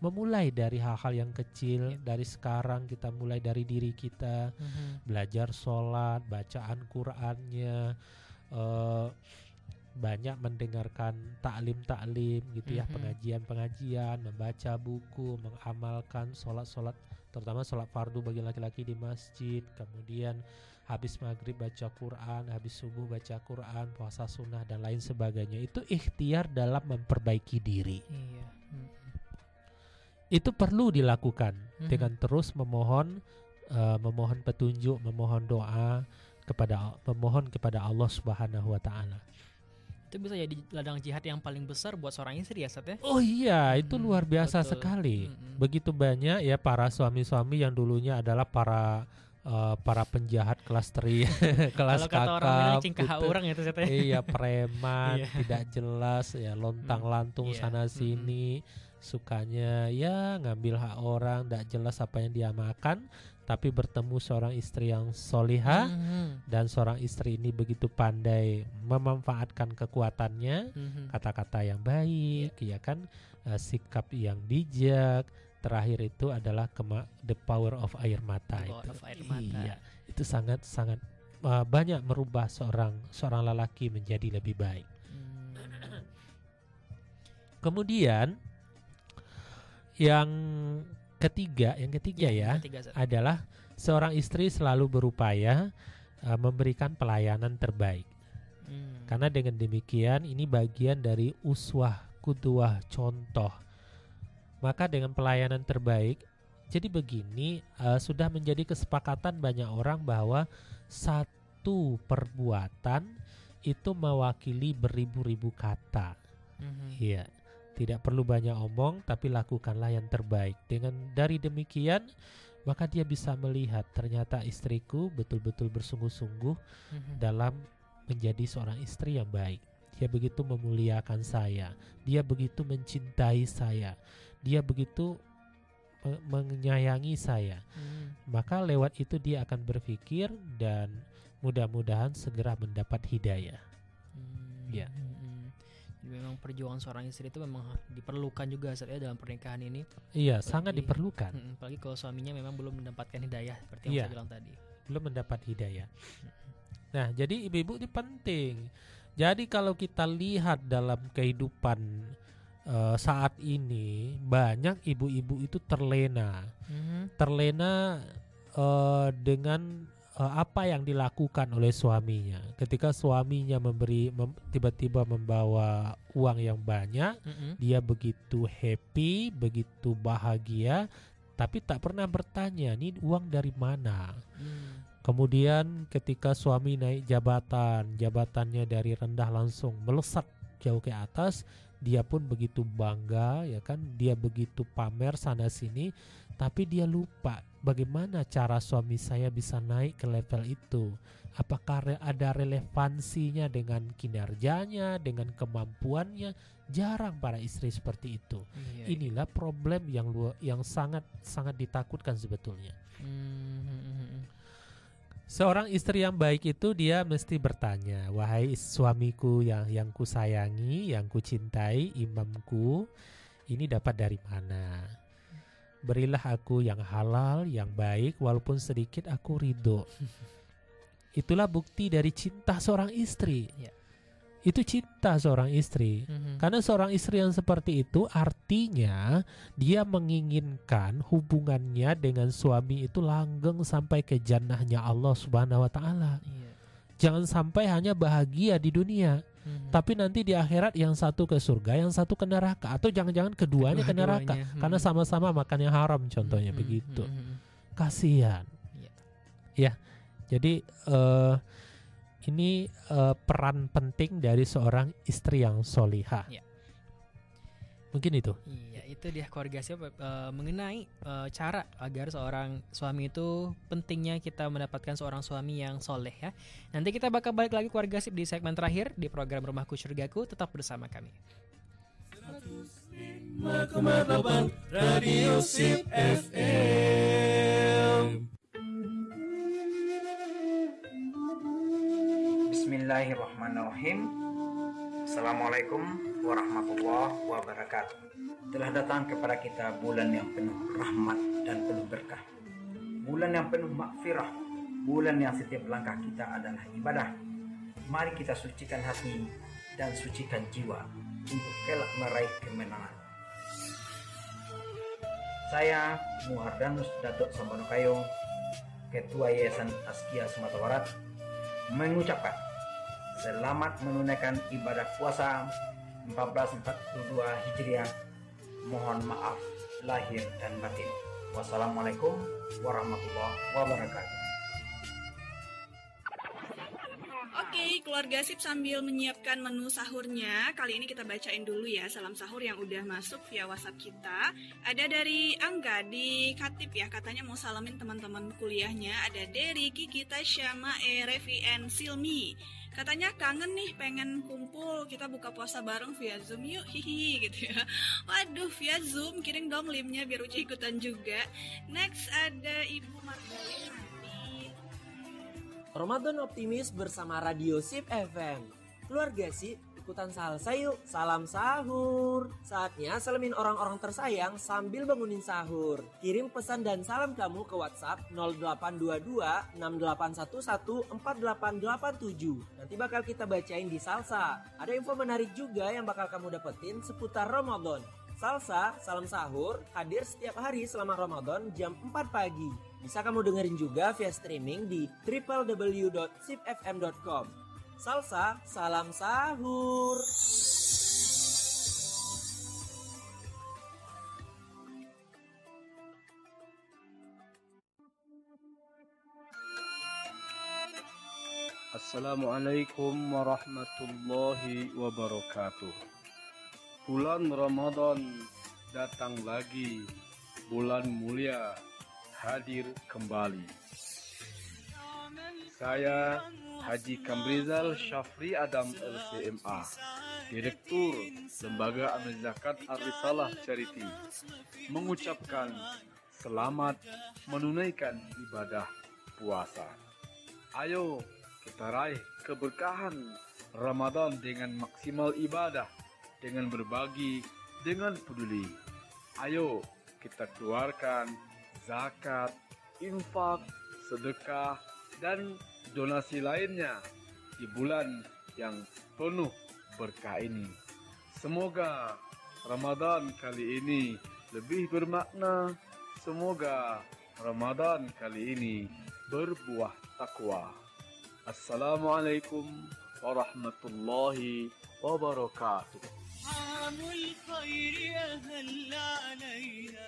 memulai dari hal-hal yang kecil Ya. dari sekarang kita mulai dari diri kita Mhm. belajar sholat bacaan Qur'annya eh, banyak mendengarkan taklim-taklim gitu ya Mhm. pengajian-pengajian membaca buku mengamalkan sholat-sholat terutama sholat fardu bagi laki-laki di masjid kemudian habis maghrib baca Quran habis subuh baca Quran puasa sunnah dan lain sebagainya itu ikhtiar dalam memperbaiki diri Iya. Mhm. itu perlu dilakukan Mhm. dengan terus memohon eh, memohon petunjuk memohon doa kepada memohon kepada Allah Subhanahu wa taala. Itu bisa jadi ladang jihad yang paling besar buat seorang istri ya, Sat ya? Oh iya, itu Hmm, luar biasa betul. sekali. Mm-mm. Begitu banyak ya para suami-suami yang dulunya adalah para eh, para penjahat kelas tri, <laughs> kelas Kalau kata orang bilang kakap, cingkah puter- orang itu Sat ya. iya preman, <laughs> Iya. tidak jelas ya lontang lantung iya, sana mm-mm. sini, sukanya ya ngambil hak orang, tidak jelas apa yang dia makan, tapi bertemu seorang istri yang solihah Mhm. dan seorang istri ini begitu pandai memanfaatkan kekuatannya Mhm. kata-kata yang baik ya kan eh, sikap yang bijak terakhir itu adalah kema- the power of air mata The power itu of air mata. iya itu sangat sangat eh, banyak merubah seorang seorang lelaki menjadi lebih baik Hmm. kemudian yang ketiga yang ketiga ya yang ketiga, adalah seorang istri selalu berupaya eh, memberikan pelayanan terbaik Hmm. Karena dengan demikian ini bagian dari uswah, kuduah, contoh. Maka dengan pelayanan terbaik, jadi begini eh, sudah menjadi kesepakatan banyak orang bahwa satu perbuatan itu mewakili beribu-ribu kata. Mhm. Iya, tidak perlu banyak omong, tapi lakukanlah yang terbaik. Dengan dari demikian, maka dia bisa melihat ternyata istriku betul-betul bersungguh-sungguh Mhm. dalam menjadi seorang istri yang baik. Dia begitu memuliakan saya, dia begitu mencintai saya, dia begitu me- menyayangi saya. Hmm. Maka lewat itu dia akan berpikir dan mudah-mudahan segera mendapat hidayah. Hmm, Ya. Memang perjuangan seorang istri itu memang diperlukan juga saat ya dalam pernikahan ini. Iya, sangat Apalagi- diperlukan. Hmm, apalagi kalau suaminya memang belum mendapatkan hidayah seperti yang Iya. saya bilang tadi. belum mendapat hidayah. Nah, jadi ibu-ibu ini penting. Jadi kalau kita lihat dalam kehidupan eh, saat ini banyak ibu-ibu itu terlena, Mhm. terlena eh, dengan apa yang dilakukan oleh suaminya. Ketika suaminya memberi mem- tiba-tiba membawa uang yang banyak, Mhm. dia begitu happy, begitu bahagia, tapi tak pernah bertanya, "Ini uang dari mana?" Hmm. Kemudian ketika suami naik jabatan, jabatannya dari rendah langsung melesat jauh ke atas, dia pun begitu bangga ya kan dia begitu pamer sana sini tapi dia lupa bagaimana cara suami saya bisa naik ke level itu apakah ada relevansinya dengan kinerjanya dengan kemampuannya jarang para istri seperti itu Iya, iya. inilah problem yang lu- yang sangat sangat ditakutkan sebetulnya hmm, hmm, hmm. Seorang istri yang baik itu dia mesti bertanya, wahai suamiku yang yang ku sayangi, yang ku cintai, imamku, ini dapat dari mana? Berilah aku yang halal, yang baik, walaupun sedikit aku ridho. <laughs> Itulah bukti dari cinta seorang istri. Ya. Itu cinta seorang istri. Mhm. Karena seorang istri yang seperti itu artinya dia menginginkan hubungannya dengan suami itu langgeng sampai ke jannahnya Allah Subhanahu wa taala. Iya. Jangan sampai hanya bahagia di dunia, Mhm. tapi nanti di akhirat yang satu ke surga, yang satu ke neraka atau jangan-jangan keduanya ke neraka Kedua-duanya, karena sama-sama makan yang haram contohnya Mhm, begitu. mhm, mhm. Kasihan. Iya. Ya. Jadi eh ini eh, peran penting dari seorang istri yang solihah. Iya. Mungkin itu. Iya, itu dia keluarga siapa eh, mengenai eh, cara agar seorang suami itu pentingnya kita mendapatkan seorang suami yang soleh ya. Nanti kita bakal balik lagi keluarga sip di segmen terakhir di program Rumahku Surgaku. Tetap bersama kami. 5,8 Radio Sip FM Bismillahirrahmanirrahim Assalamualaikum warahmatullahi wabarakatuh. Telah datang kepada kita bulan yang penuh rahmat dan penuh berkah. Bulan yang penuh makfirah Bulan yang setiap langkah kita adalah ibadah. Mari kita sucikan hati dan sucikan jiwa Untuk kelak meraih kemenangan. Saya Muhardanus Datuk Sambonokayo Ketua Yayasan Askia Sumatera Barat mengucapkan selamat menunaikan ibadah puasa 1442 Hijriah. Mohon maaf lahir dan batin. Wassalamualaikum warahmatullahi wabarakatuh. Keluarga sip sambil menyiapkan menu sahurnya. Kali ini kita bacain dulu ya salam sahur yang udah masuk via WhatsApp kita. Ada dari Angga di Katip ya, katanya mau salamin teman-teman kuliahnya. Ada Derry, Kiki, Tasya, Mae, Revi, and Silmi. Katanya kangen nih pengen kumpul kita buka puasa bareng via Zoom yuk hihi gitu ya. Waduh via Zoom kirim dong linknya biar Uci ikutan juga. Next ada Ibu Margalina di Ramadan optimis bersama Radio Sip FM. Keluarga Sip, ikutan salsa yuk. Salam sahur. Saatnya salamin orang-orang tersayang sambil bangunin sahur. Kirim pesan dan salam kamu ke WhatsApp 0822 6811 4887. Nanti bakal kita bacain di salsa. Ada info menarik juga yang bakal kamu dapetin seputar Ramadan. Salsa, salam sahur, hadir setiap hari selama Ramadan jam 4 pagi. Bisa kamu dengerin juga via streaming di www.sipfm.com. Salsa, salam sahur. Assalamualaikum warahmatullahi wabarakatuh. Bulan Ramadan datang lagi. Bulan mulia hadir kembali. Saya Haji Kamrizal Syafri Adam LCMA, Direktur Lembaga Amal Zakat Ar-Risalah Charity, mengucapkan selamat menunaikan ibadah puasa. Ayo kita raih keberkahan Ramadan dengan maksimal ibadah, dengan berbagi, dengan peduli. Ayo kita keluarkan zakat, infak, sedekah, dan donasi lainnya di bulan yang penuh berkah ini. Semoga Ramadan kali ini lebih bermakna. Semoga Ramadan kali ini berbuah takwa. Assalamualaikum warahmatullahi wabarakatuh. عام الخير أهل علينا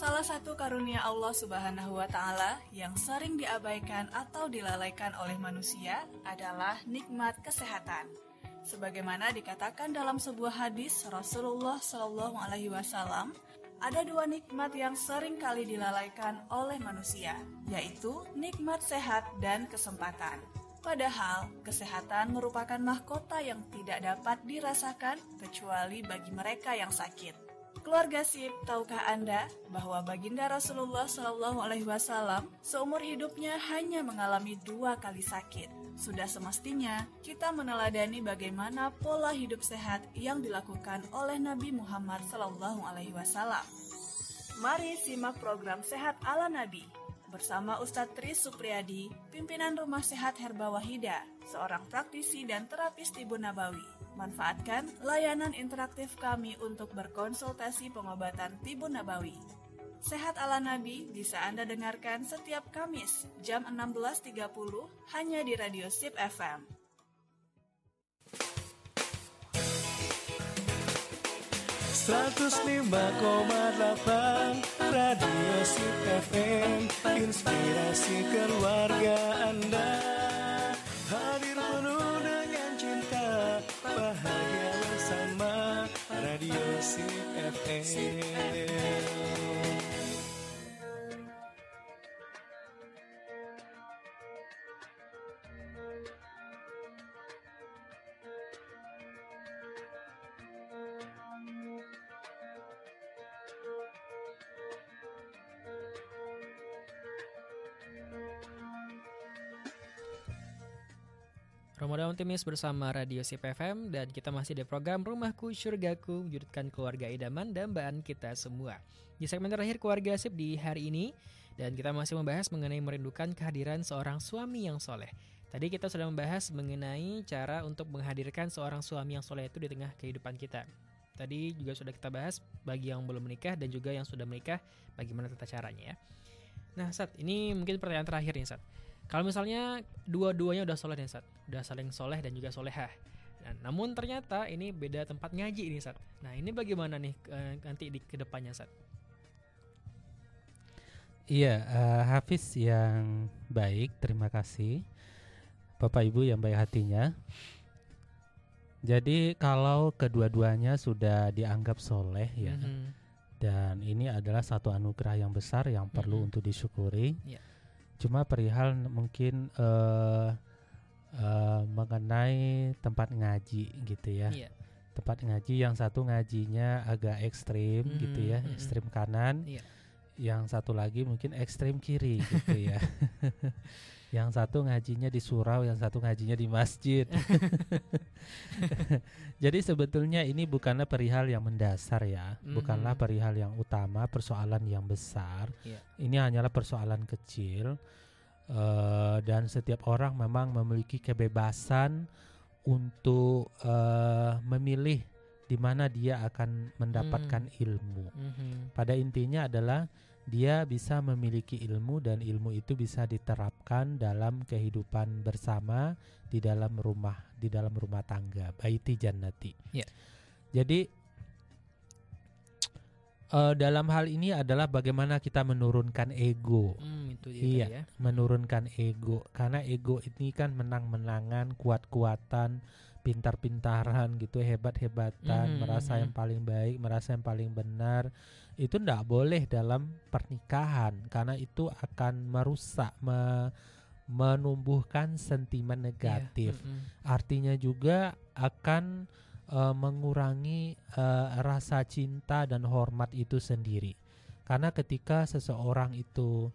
Salah satu karunia Allah Subhanahu wa Ta'ala yang sering diabaikan atau dilalaikan oleh manusia adalah nikmat kesehatan. Sebagaimana dikatakan dalam sebuah hadis Rasulullah Shallallahu Alaihi Wasallam, ada dua nikmat yang sering kali dilalaikan oleh manusia, yaitu nikmat sehat dan kesempatan. Padahal, kesehatan merupakan mahkota yang tidak dapat dirasakan kecuali bagi mereka yang sakit. Keluarga Sip, tahukah Anda bahwa baginda Rasulullah Shallallahu Alaihi Wasallam seumur hidupnya hanya mengalami dua kali sakit? Sudah semestinya kita meneladani bagaimana pola hidup sehat yang dilakukan oleh Nabi Muhammad Shallallahu Alaihi Wasallam. Mari simak program Sehat ala Nabi bersama Ustadz Tris Supriyadi, pimpinan Rumah Sehat Herba Wahida, seorang praktisi dan terapis tibu nabawi. Manfaatkan layanan interaktif kami untuk berkonsultasi pengobatan tibu nabawi. Sehat ala Nabi bisa Anda dengarkan setiap Kamis jam 16.30 hanya di Radio Sip FM. Seratus lima koma delapan Radio Sip FM Inspirasi keluarga Anda. Hadir penuh dengan cinta Bahagia bersama Radio Sip FM Optimis bersama Radio Sip FM dan kita masih di program Rumahku Surgaku wujudkan keluarga idaman dan dambaan kita semua. Di segmen terakhir keluarga Sip di hari ini dan kita masih membahas mengenai merindukan kehadiran seorang suami yang soleh. Tadi kita sudah membahas mengenai cara untuk menghadirkan seorang suami yang soleh itu di tengah kehidupan kita. Tadi juga sudah kita bahas bagi yang belum menikah dan juga yang sudah menikah bagaimana tata caranya ya. Nah, Sat, ini mungkin pertanyaan terakhir nih, Sat. Kalau misalnya dua-duanya udah soleh nih Sat, udah saling soleh dan juga solehah. Nah, namun ternyata ini beda tempat ngaji ini Sat. Nah ini bagaimana nih uh, nanti di ke depannya Sat? Iya, uh, Hafiz yang baik, terima kasih. Bapak Ibu yang baik hatinya. Jadi kalau kedua-duanya sudah dianggap soleh ya, mm -hmm. dan ini adalah satu anugerah yang besar yang perlu mm -hmm. untuk disyukuri. Yeah cuma perihal mungkin uh, uh, mengenai tempat ngaji gitu ya yeah. tempat ngaji yang satu ngajinya agak ekstrim mm, gitu ya mm, ekstrim kanan yeah. yang satu lagi mungkin ekstrim kiri gitu ya <laughs> yang satu ngajinya di surau, yang satu ngajinya di masjid. <laughs> Jadi sebetulnya ini bukanlah perihal yang mendasar ya, mm-hmm. bukanlah perihal yang utama, persoalan yang besar. Yeah. Ini hanyalah persoalan kecil uh, dan setiap orang memang memiliki kebebasan untuk uh, memilih di mana dia akan mendapatkan mm. ilmu. Mm-hmm. Pada intinya adalah dia bisa memiliki ilmu dan ilmu itu bisa diterapkan dalam kehidupan bersama di dalam rumah di dalam rumah tangga baiti jannati. Yeah. Jadi uh, dalam hal ini adalah bagaimana kita menurunkan ego. Hmm, itu iya, ya. menurunkan ego karena ego ini kan menang-menangan, kuat-kuatan, pintar-pintaran gitu, hebat-hebatan, mm -hmm. merasa yang paling baik, merasa yang paling benar itu tidak boleh dalam pernikahan karena itu akan merusak me, menumbuhkan sentimen negatif. Yeah. Mm -hmm. Artinya juga akan uh, mengurangi uh, rasa cinta dan hormat itu sendiri. Karena ketika seseorang itu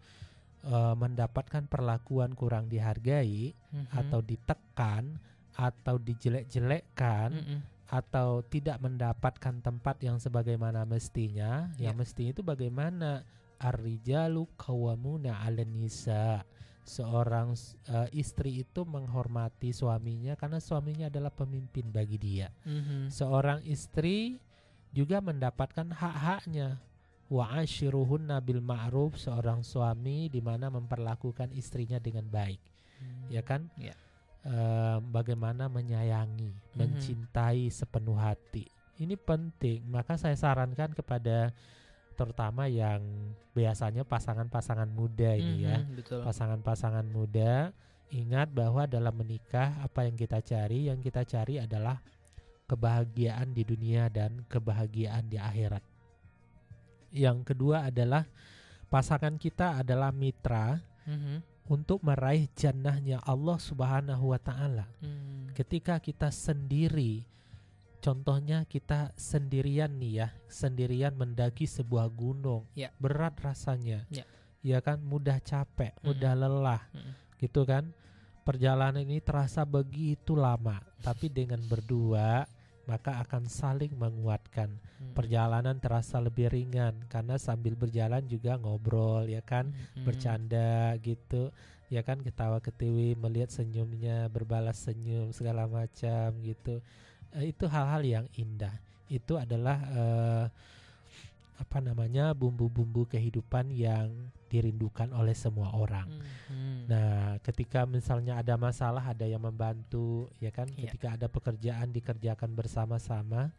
uh, mendapatkan perlakuan kurang dihargai mm -hmm. atau ditekan atau dijelek-jelekkan mm -hmm atau tidak mendapatkan tempat yang sebagaimana mestinya, yeah. yang mestinya itu bagaimana ar-rijalu qawwamuna 'alan nisa. Seorang uh, istri itu menghormati suaminya karena suaminya adalah pemimpin bagi dia. Mm-hmm. Seorang istri juga mendapatkan hak-haknya. Wa ashiruhun nabil ma'ruf seorang suami di mana memperlakukan istrinya dengan baik. Mm. Ya kan? Yeah uh, bagaimana menyayangi, mm-hmm. mencintai sepenuh hati. Ini penting, maka saya sarankan kepada terutama yang biasanya pasangan-pasangan muda ini ya. Mhm. Pasangan-pasangan muda ingat bahwa dalam menikah apa yang kita cari, yang kita cari adalah kebahagiaan di dunia dan kebahagiaan di akhirat. Yang kedua adalah pasangan kita adalah mitra Mhm. Untuk meraih jannahnya Allah Subhanahu wa taala. Hmm. Ketika kita sendiri contohnya kita sendirian nih ya, sendirian mendaki sebuah gunung, Ya. berat rasanya. Ya. Ya kan mudah capek, Mhm. mudah lelah. Mhm. Gitu kan? Perjalanan ini terasa begitu lama, tapi dengan berdua maka akan saling menguatkan. Hmm. Perjalanan terasa lebih ringan karena sambil berjalan juga ngobrol ya kan, Mhm. bercanda gitu. Ya kan ketawa ketiwi melihat senyumnya, berbalas senyum segala macam gitu. Eh, itu hal-hal yang indah. Itu adalah eh, apa namanya bumbu-bumbu kehidupan yang dirindukan oleh semua orang. Mhm. Nah, ketika misalnya ada masalah, ada yang membantu, ya kan? Iya. Ketika ada pekerjaan dikerjakan bersama-sama,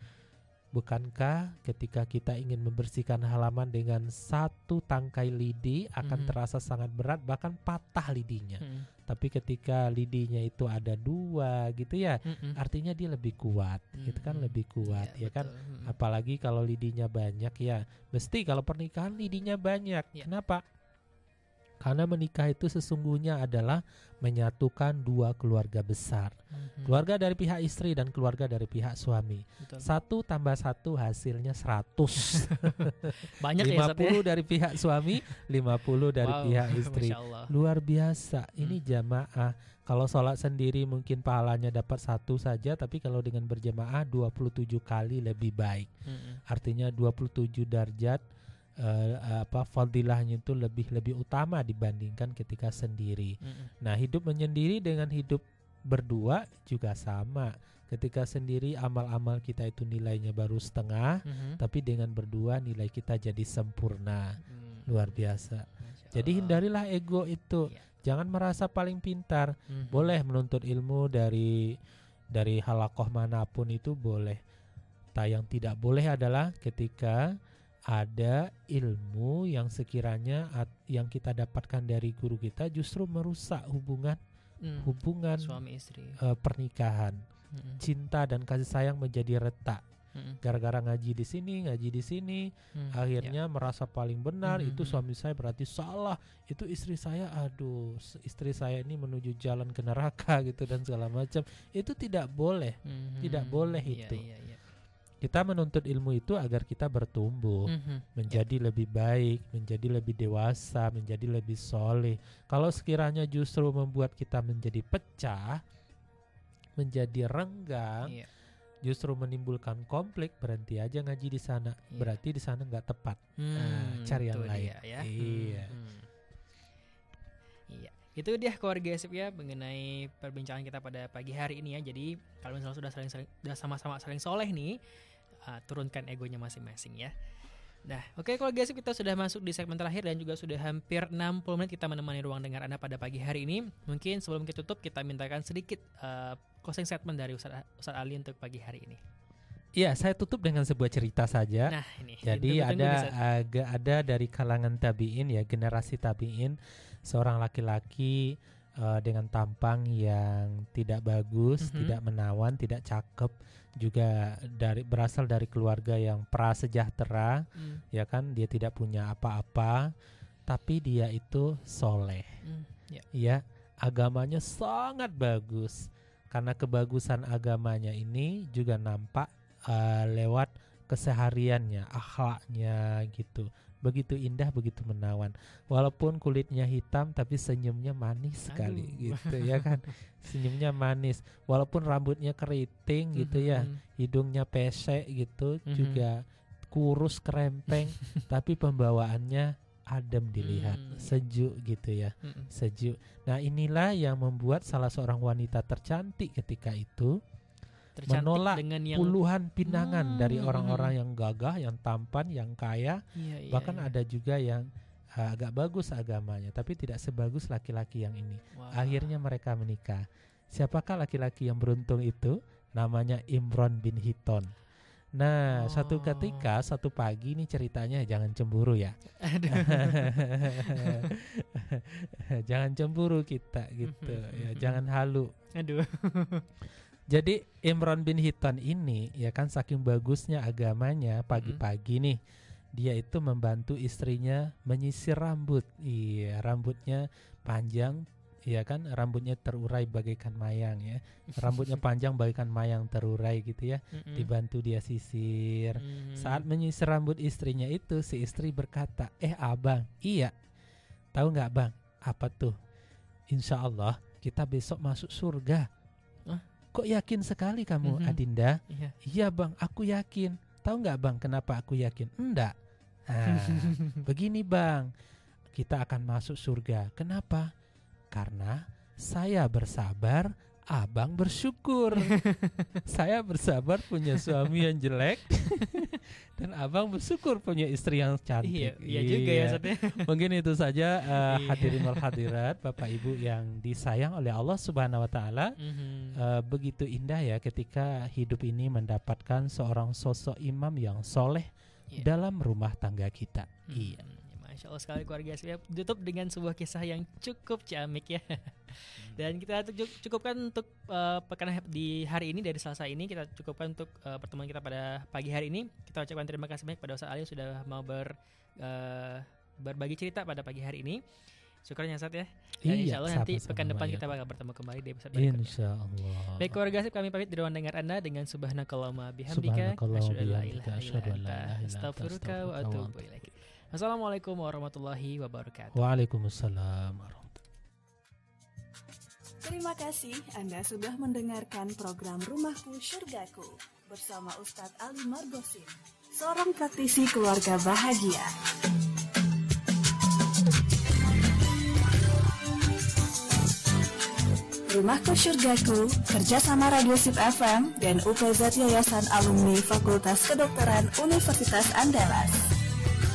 bukankah ketika kita ingin membersihkan halaman dengan satu tangkai lidi akan Mhm. terasa sangat berat, bahkan patah lidinya. Mhm. Tapi ketika lidinya itu ada dua, gitu ya, Mhm. artinya dia lebih kuat, gitu kan? Mhm. Lebih kuat, Iya, ya kan? betul. Mhm. Apalagi kalau lidinya banyak ya, mesti kalau pernikahan lidinya banyak. Ya. Kenapa? Karena menikah itu sesungguhnya adalah menyatukan dua keluarga besar. Mhm. Keluarga dari pihak istri dan keluarga dari pihak suami. Betul. Satu tambah satu hasilnya 100. <laughs> Banyak ya Zat, 50 dari pihak suami, 50 dari Wow, pihak <laughs> istri. Luar biasa. Ini Hmm. jamaah. Kalau sholat sendiri mungkin pahalanya dapat satu saja, tapi kalau dengan berjamaah 27 kali lebih baik. Mhm. Artinya 27 derajat eh, apa fadilahnya itu lebih lebih utama dibandingkan ketika sendiri. Mhm. Nah, hidup menyendiri dengan hidup berdua juga sama. Ketika sendiri amal-amal kita itu nilainya baru setengah, Mhm. tapi dengan berdua nilai kita jadi sempurna. Hmm. Luar biasa. Jadi hindarilah ego itu. Iya. Jangan merasa paling pintar. Mhm. Boleh menuntut ilmu dari dari halakoh mana pun itu boleh. Tak yang tidak boleh adalah ketika ada ilmu yang sekiranya at- yang kita dapatkan dari guru kita justru merusak hubungan Hmm. hubungan suami istri. eh, pernikahan. Mhm. Cinta dan kasih sayang menjadi retak. Mhm. Gara-gara ngaji di sini, ngaji di sini, Hmm. akhirnya merasa paling benar Mhm, itu mhm. suami saya berarti salah itu istri saya aduh istri saya ini menuju jalan ke neraka <laughs> gitu dan segala macam itu tidak boleh Ya. tidak boleh Iya, itu. iya, iya. Kita menuntut ilmu itu agar kita bertumbuh Mhm. menjadi lebih baik menjadi lebih dewasa menjadi lebih soleh kalau sekiranya justru membuat kita menjadi pecah menjadi renggang Iya. justru menimbulkan konflik berhenti aja ngaji di sana Iya. berarti di sana nggak tepat Hmm, cari yang lain. dia ya. Iya. Hmm. Iya. Itu dia keluarga sip ya mengenai perbincangan kita pada pagi hari ini ya. Jadi kalau misalnya sudah saling, saling sudah sama-sama saling soleh nih, uh, turunkan egonya masing-masing ya. Nah, oke keluarga sip kita sudah masuk di segmen terakhir dan juga sudah hampir 60 menit kita menemani ruang dengar Anda pada pagi hari ini. Mungkin sebelum kita tutup kita mintakan sedikit uh, closing statement dari Ustaz, Ustaz Ali untuk pagi hari ini. Iya, saya tutup dengan sebuah cerita saja. Nah, ini. Jadi ada nih, Ustaz. aga, ada dari kalangan tabiin ya generasi tabiin seorang laki-laki eh, dengan tampang yang tidak bagus, Mhm. tidak menawan, tidak cakep, juga dari berasal dari keluarga yang prasejahtera, Hmm, ya kan dia tidak punya apa-apa, tapi dia itu soleh, hmm, ya. ya agamanya sangat bagus. Karena kebagusan agamanya ini juga nampak eh, lewat kesehariannya, akhlaknya gitu. Begitu indah, begitu menawan. Walaupun kulitnya hitam tapi senyumnya manis sekali Aduh. gitu ya kan. <laughs> Senyumnya manis. Walaupun rambutnya keriting gitu ya, Mhm. hidungnya pesek gitu, Mhm. juga kurus kerempeng <laughs> tapi pembawaannya adem dilihat, Hmm. sejuk gitu ya Mm-mm. sejuk. Nah, inilah yang membuat salah seorang wanita tercantik ketika itu Tercantik menolak dengan yang puluhan pinangan Hmm, dari hmm, orang-orang hmm. yang gagah, yang tampan, yang kaya, Iya, iya, bahkan iya. ada juga yang uh, agak bagus agamanya, tapi tidak sebagus laki-laki yang ini. Wah. Akhirnya mereka menikah. Siapakah laki-laki yang beruntung itu? Namanya Imron bin Hiton. Nah, satu Oh. ketika satu pagi nih ceritanya jangan cemburu ya. Aduh. <laughs> jangan cemburu kita gitu <laughs> ya, jangan halu. Aduh. <laughs> Jadi Imran bin Hitan ini ya kan saking bagusnya agamanya pagi-pagi nih dia itu membantu istrinya menyisir rambut. Iya, rambutnya panjang ya kan rambutnya terurai bagaikan mayang ya. Rambutnya <laughs> panjang bagaikan mayang terurai gitu ya. Dibantu dia sisir. Saat menyisir rambut istrinya itu si istri berkata, "Eh, Abang, iya. Tahu nggak, Bang? Apa tuh? Insya Allah kita besok masuk surga." Kok yakin sekali kamu, Mhm. Adinda? Iya. Iya, Bang, aku yakin. Tahu nggak, Bang, kenapa aku yakin? Enggak. Nah, <laughs> begini, Bang. Kita akan masuk surga. Kenapa? Karena saya bersabar, Abang bersyukur. <laughs> saya bersabar punya suami yang jelek <laughs> dan Abang bersyukur punya istri yang Iya, cantik. iya juga ya maksudnya. <laughs> Mungkin itu saja uh, Iya. hadirin wal hadirat Bapak Ibu yang disayang oleh Allah Subhanahu wa taala. Mhm. Uh, begitu indah ya ketika hidup ini mendapatkan seorang sosok imam yang soleh Iya. dalam rumah tangga kita. Hmm, Iya. Ya, Masya Allah sekali keluarga saya tutup dengan sebuah kisah yang cukup ciamik ya. Dan kita cukupkan untuk uh, pekan di hari ini dari Selasa ini kita cukupkan untuk uh, pertemuan kita pada pagi hari ini. Kita ucapkan terima kasih banyak pada Ustaz Ali sudah mau ber uh, berbagi cerita pada pagi hari ini. Syukurnya saat ya. Dan Iya, insya Allah nanti pekan depan ya. kita bakal bertemu kembali di episode berikutnya. Insya Allah. Baik keluarga sip kami pamit di ruang dengar Anda dengan subhanakallahumma bihamdika asyhadu an la bihamdika, ilaha illa anta astaghfiruka wa atubu ilaik. Assalamualaikum warahmatullahi wabarakatuh. Waalaikumsalam warahmatullahi Terima kasih Anda sudah mendengarkan program Rumahku Surgaku bersama Ustadz Ali Margosin, seorang praktisi keluarga bahagia. Rumahku Surgaku kerjasama Radio Sip FM dan UPZ Yayasan Alumni Fakultas Kedokteran Universitas Andalas.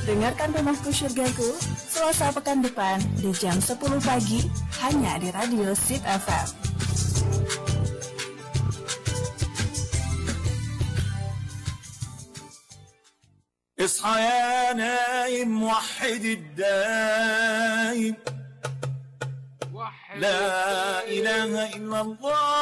Dengarkan Rumahku Surgaku Selasa pekan depan di jam 10 pagi hanya di Radio Sip FM. اصحى يا نايم وحد الدايم لا إله إلا الله